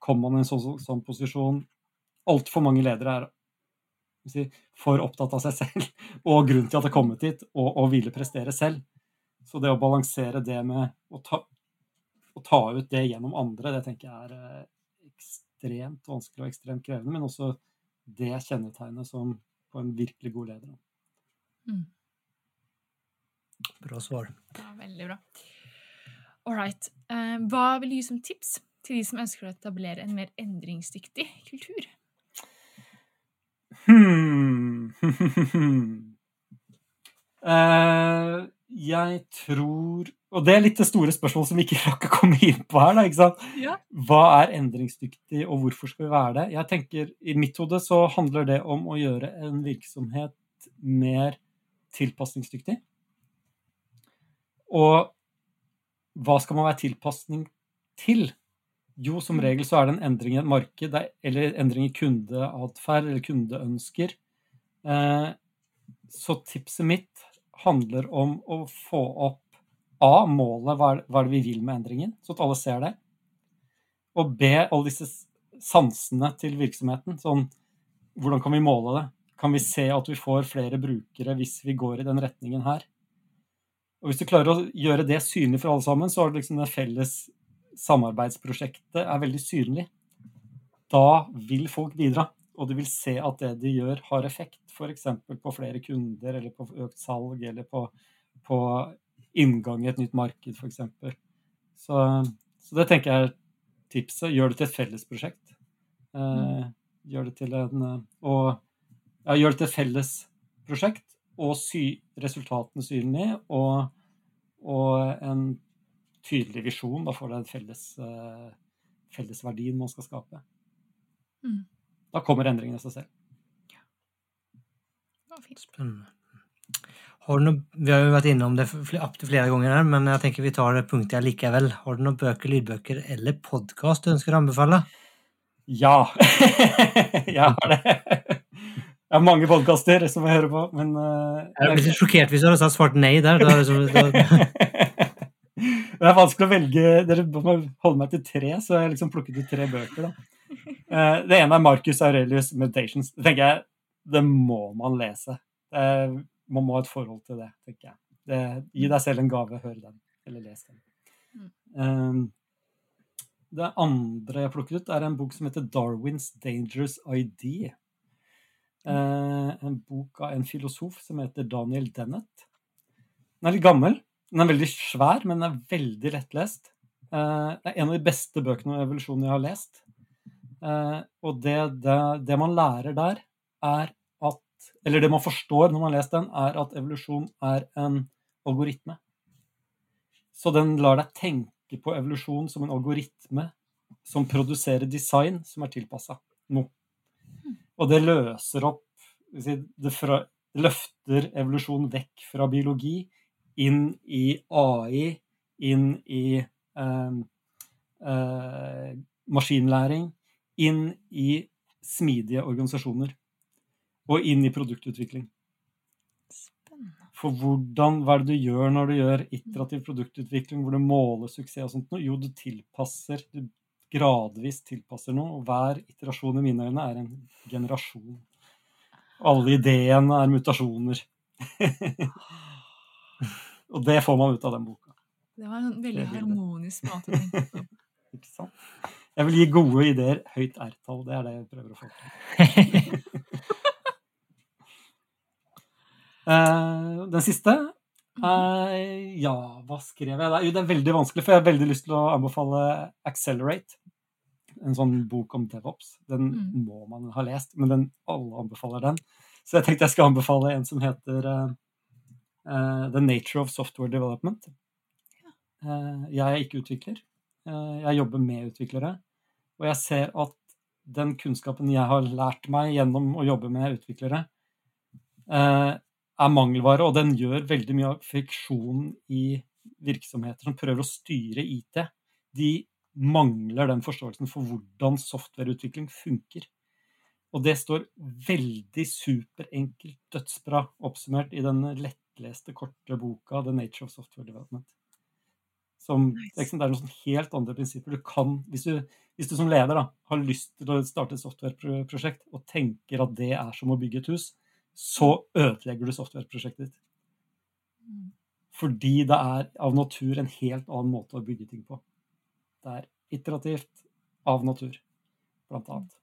kommer man i en sånn, sånn posisjon Altfor mange ledere er si, for opptatt av seg selv og grunnen til at det er kommet hit, og, og ville prestere selv. Så det å balansere det med å ta, å ta ut det gjennom andre, det tenker jeg er eh, ekstremt vanskelig og ekstremt krevende, men også det kjennetegnet som på en virkelig god leder. Bra svar. Ja, veldig bra. All right. Eh, Hva vil du gi som tips til de som ønsker å etablere en mer endringsdyktig kultur? Hmm. uh, jeg tror Og det er litt det store spørsmålet som vi ikke rakk å komme inn på her. Da? Ja. Hva er endringsdyktig, og hvorfor skal vi være det? Jeg tenker, I mitt hode så handler det om å gjøre en virksomhet mer tilpasningsdyktig. Og hva skal man være tilpasning til? Jo, som regel så er det en endring i et marked, er- eller endring i kundeatferd eller kundeønsker. Eh, Så tipset mitt handler om å få opp A. Målet, hva er det vi vil med endringen, så at alle ser det. Og B. Alle disse sansene til virksomheten. Sånn, hvordan kan vi måle det? Kan vi se at vi får flere brukere hvis vi går i den retningen her? Og hvis du klarer å gjøre det synlig for alle sammen, så har du liksom det felles samarbeidsprosjektet er veldig synlig. Da vil folk bidra, og du vil se at det de gjør, har effekt. F.eks. på flere kunder, eller på økt salg, eller på, på inngang i et nytt marked, f.eks. Så, så det tenker jeg er tipset. Gjør det til et fellesprosjekt. Eh, gjør det til en Og ja, gjør det til et felles prosjekt, og sy resultatene synlig, og, og en tydelig visjon da, for den felles, uh, fellesverdien man skal skape. Mm. Da kommer endringene av seg selv. Spennende. Har du noe, vi har jo vært innom det opptil flere ganger, her, men jeg tenker vi tar det punktet likevel. Har du noen bøker, lydbøker eller podkast du ønsker å anbefale? Ja, jeg har det. Jeg har mange podkaster som jeg hører på, men uh, Jeg blir sjokkert hvis du hadde svart nei der. Da, så, da... det er vanskelig å velge Dere må holde meg til tre, så jeg har liksom plukket ut tre bøker. da. Uh, det ene er Marcus Aurelius' 'Meditations'. Det tenker jeg, det må man lese. Uh, man må ha et forhold til det, tenker jeg. Det, gi deg selv en gave, hør den, eller les den. Um, det andre jeg plukket ut, er en bok som heter 'Darwins Dangerous ID'. Uh, en bok av en filosof som heter Daniel Dennett. Den er litt gammel, den er veldig svær, men den er veldig lettlest. Uh, det er en av de beste bøkene om evolusjon jeg har lest. Uh, og det, det, det, man lærer der, er at Eller det man forstår når man har lest den, er at evolusjon er en algoritme. Så den lar deg tenke på evolusjon som en algoritme som produserer design som er tilpassa noe. Og det løser opp Det løfter evolusjon vekk fra biologi inn i AI, inn i eh, eh, maskinlæring, inn i smidige organisasjoner. Og inn i produktutvikling. Spennende. For hvordan, hva er det du gjør når du gjør iterativ produktutvikling, hvor du måler suksess og sånt? Jo, du tilpasser, du gradvis tilpasser noe. Og hver iterasjon i mine øyne er en generasjon. Alle ideene er mutasjoner. Og det får man ut av den boka. Det var en veldig harmonisk måte å tenke på. Ikke sant? Jeg vil gi gode ideer høyt R-tall. Det er det jeg prøver å få til. Den siste Ja, hva skrev jeg der? Jo, det er veldig vanskelig, for jeg har veldig lyst til å anbefale Accelerate. En sånn bok om DevOps. Den må man ha lest, men den, alle anbefaler den. Så jeg tenkte jeg skal anbefale en som heter Uh, the Nature of Software Development. Uh, jeg er ikke utvikler. Uh, jeg jobber med utviklere. Og jeg ser at den kunnskapen jeg har lært meg gjennom å jobbe med utviklere, er mangelvare, og den gjør veldig mye av friksjonen i virksomheter som prøver å styre IT. De mangler den forståelsen for hvordan softwareutvikling funker. Og det står veldig superenkelt, dødsbra oppsummert i den lettleste, korte boka 'The Nature of Software Development'. Som, nice. det er noen sånn helt andre prinsipper. Du kan, hvis du, hvis du som leder da, har lyst til å starte et softwareprosjekt og tenker at det er som å bygge et hus, så ødelegger du softwareprosjektet ditt. Mm. Fordi det er av natur en helt annen måte å bygge ting på. Det er iterativt av natur, blant annet.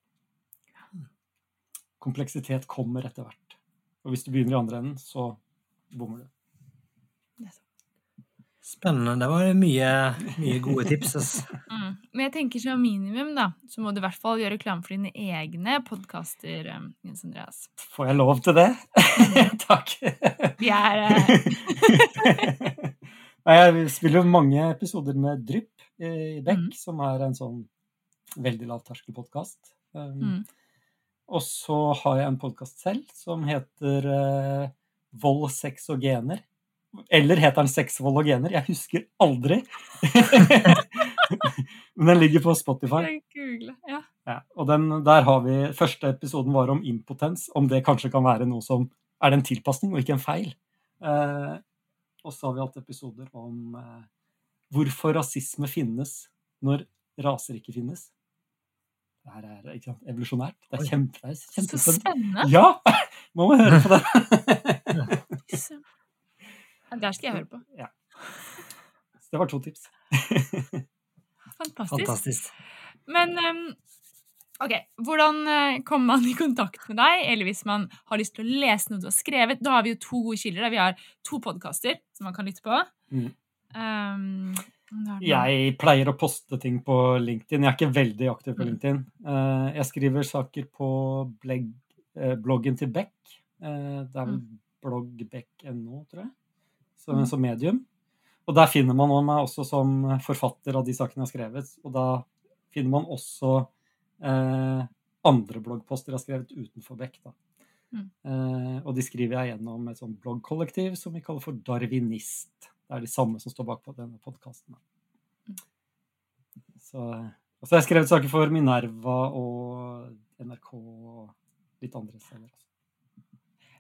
Kompleksitet kommer etter hvert. Og hvis du begynner i andre enden, så bommer du. Spennende. Det var mye, mye gode tips. Mm. Men jeg tenker som minimum, da, så må du i hvert fall gjøre reklame for dine egne podkaster, um, Jens Andreas. Får jeg lov til det? Takk. Vi er uh... Jeg spiller jo mange episoder med Drypp i Bekk, mm. som er en sånn veldig lavterskelpodkast. Um, mm. Og så har jeg en podkast selv som heter uh, Vold, sex og gener. Eller heter den Sex, vold og gener? Jeg husker aldri. Men den ligger på Spotify. ja. Ja, og den, der har vi, Første episoden var om impotens. Om det kanskje kan være noe som Er det en tilpasning og ikke en feil? Eh, og så har vi hatt episoder om eh, hvorfor rasisme finnes når raser ikke finnes. Det her er ikke sant, evolusjonært. Det er kjempe, kjempespennende. Ja! Må man høre på det. Ja, Der skal jeg høre på. Så det var to tips. Fantastisk. Fantastisk. Men ehm, ok, hvordan eh, kommer man i kontakt med deg? Eller hvis man har lyst til å lese noe du har skrevet. Da har vi jo to gode kilder. Vi har to podkaster som man kan lytte på. Mm. Du- Jeg pleier å poste ting på LinkedIn. Jeg er ikke veldig aktiv på Mm. LinkedIn. Eh, Jeg skriver saker på eh, bloggen til Beck. Det er vel bloggbeck.no, tror jeg, som, Mm. som medium. Og der finner man meg også som forfatter av de sakene jeg har skrevet. Og da finner man også eh, andre bloggposter jeg har skrevet utenfor Beck. Da. Mm. Eh, og de skriver jeg gjennom et sånt bloggkollektiv som vi kaller for Darwinist. Det er de samme som står bak på denne podkasten. Så, og så har jeg skrevet saker for Minerva og NRK og litt andre steder.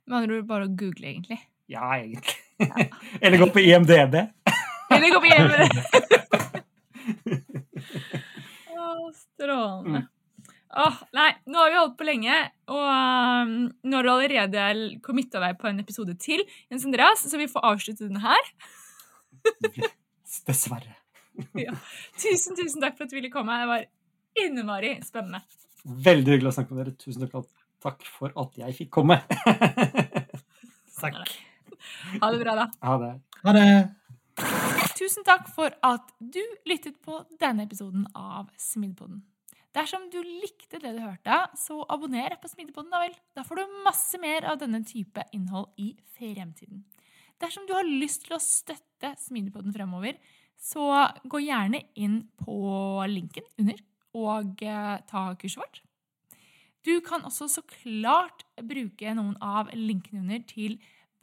Med andre ord bare å google, egentlig. Ja, egentlig. Eller gå på IMDb. Eller gå på IMDb. Å, strålende. Å, Åh, nei, nå har vi holdt på lenge, og um, nå har du allerede committa deg på en episode til, Jens Andreas, så vi får avslutte den her. Dessverre. Tusen, tusen takk for at du ville komme. Det var innmari spennende. Veldig hyggelig å snakke med dere. Tusen takk, takk for at jeg fikk komme. Takk. Ha det bra, da. Ha det. Ha det. Tusen takk for at du lyttet på denne episoden av Smidepoden. Dersom du likte det du hørte, så abonner på Smidepoden, da vel. Da får du masse mer av denne type innhold i fremtiden. Dersom du har lyst til å støtte Smidepoden fremover, så gå gjerne inn på linken under og eh, ta kurset vårt. Du kan også så klart bruke noen av linkene under til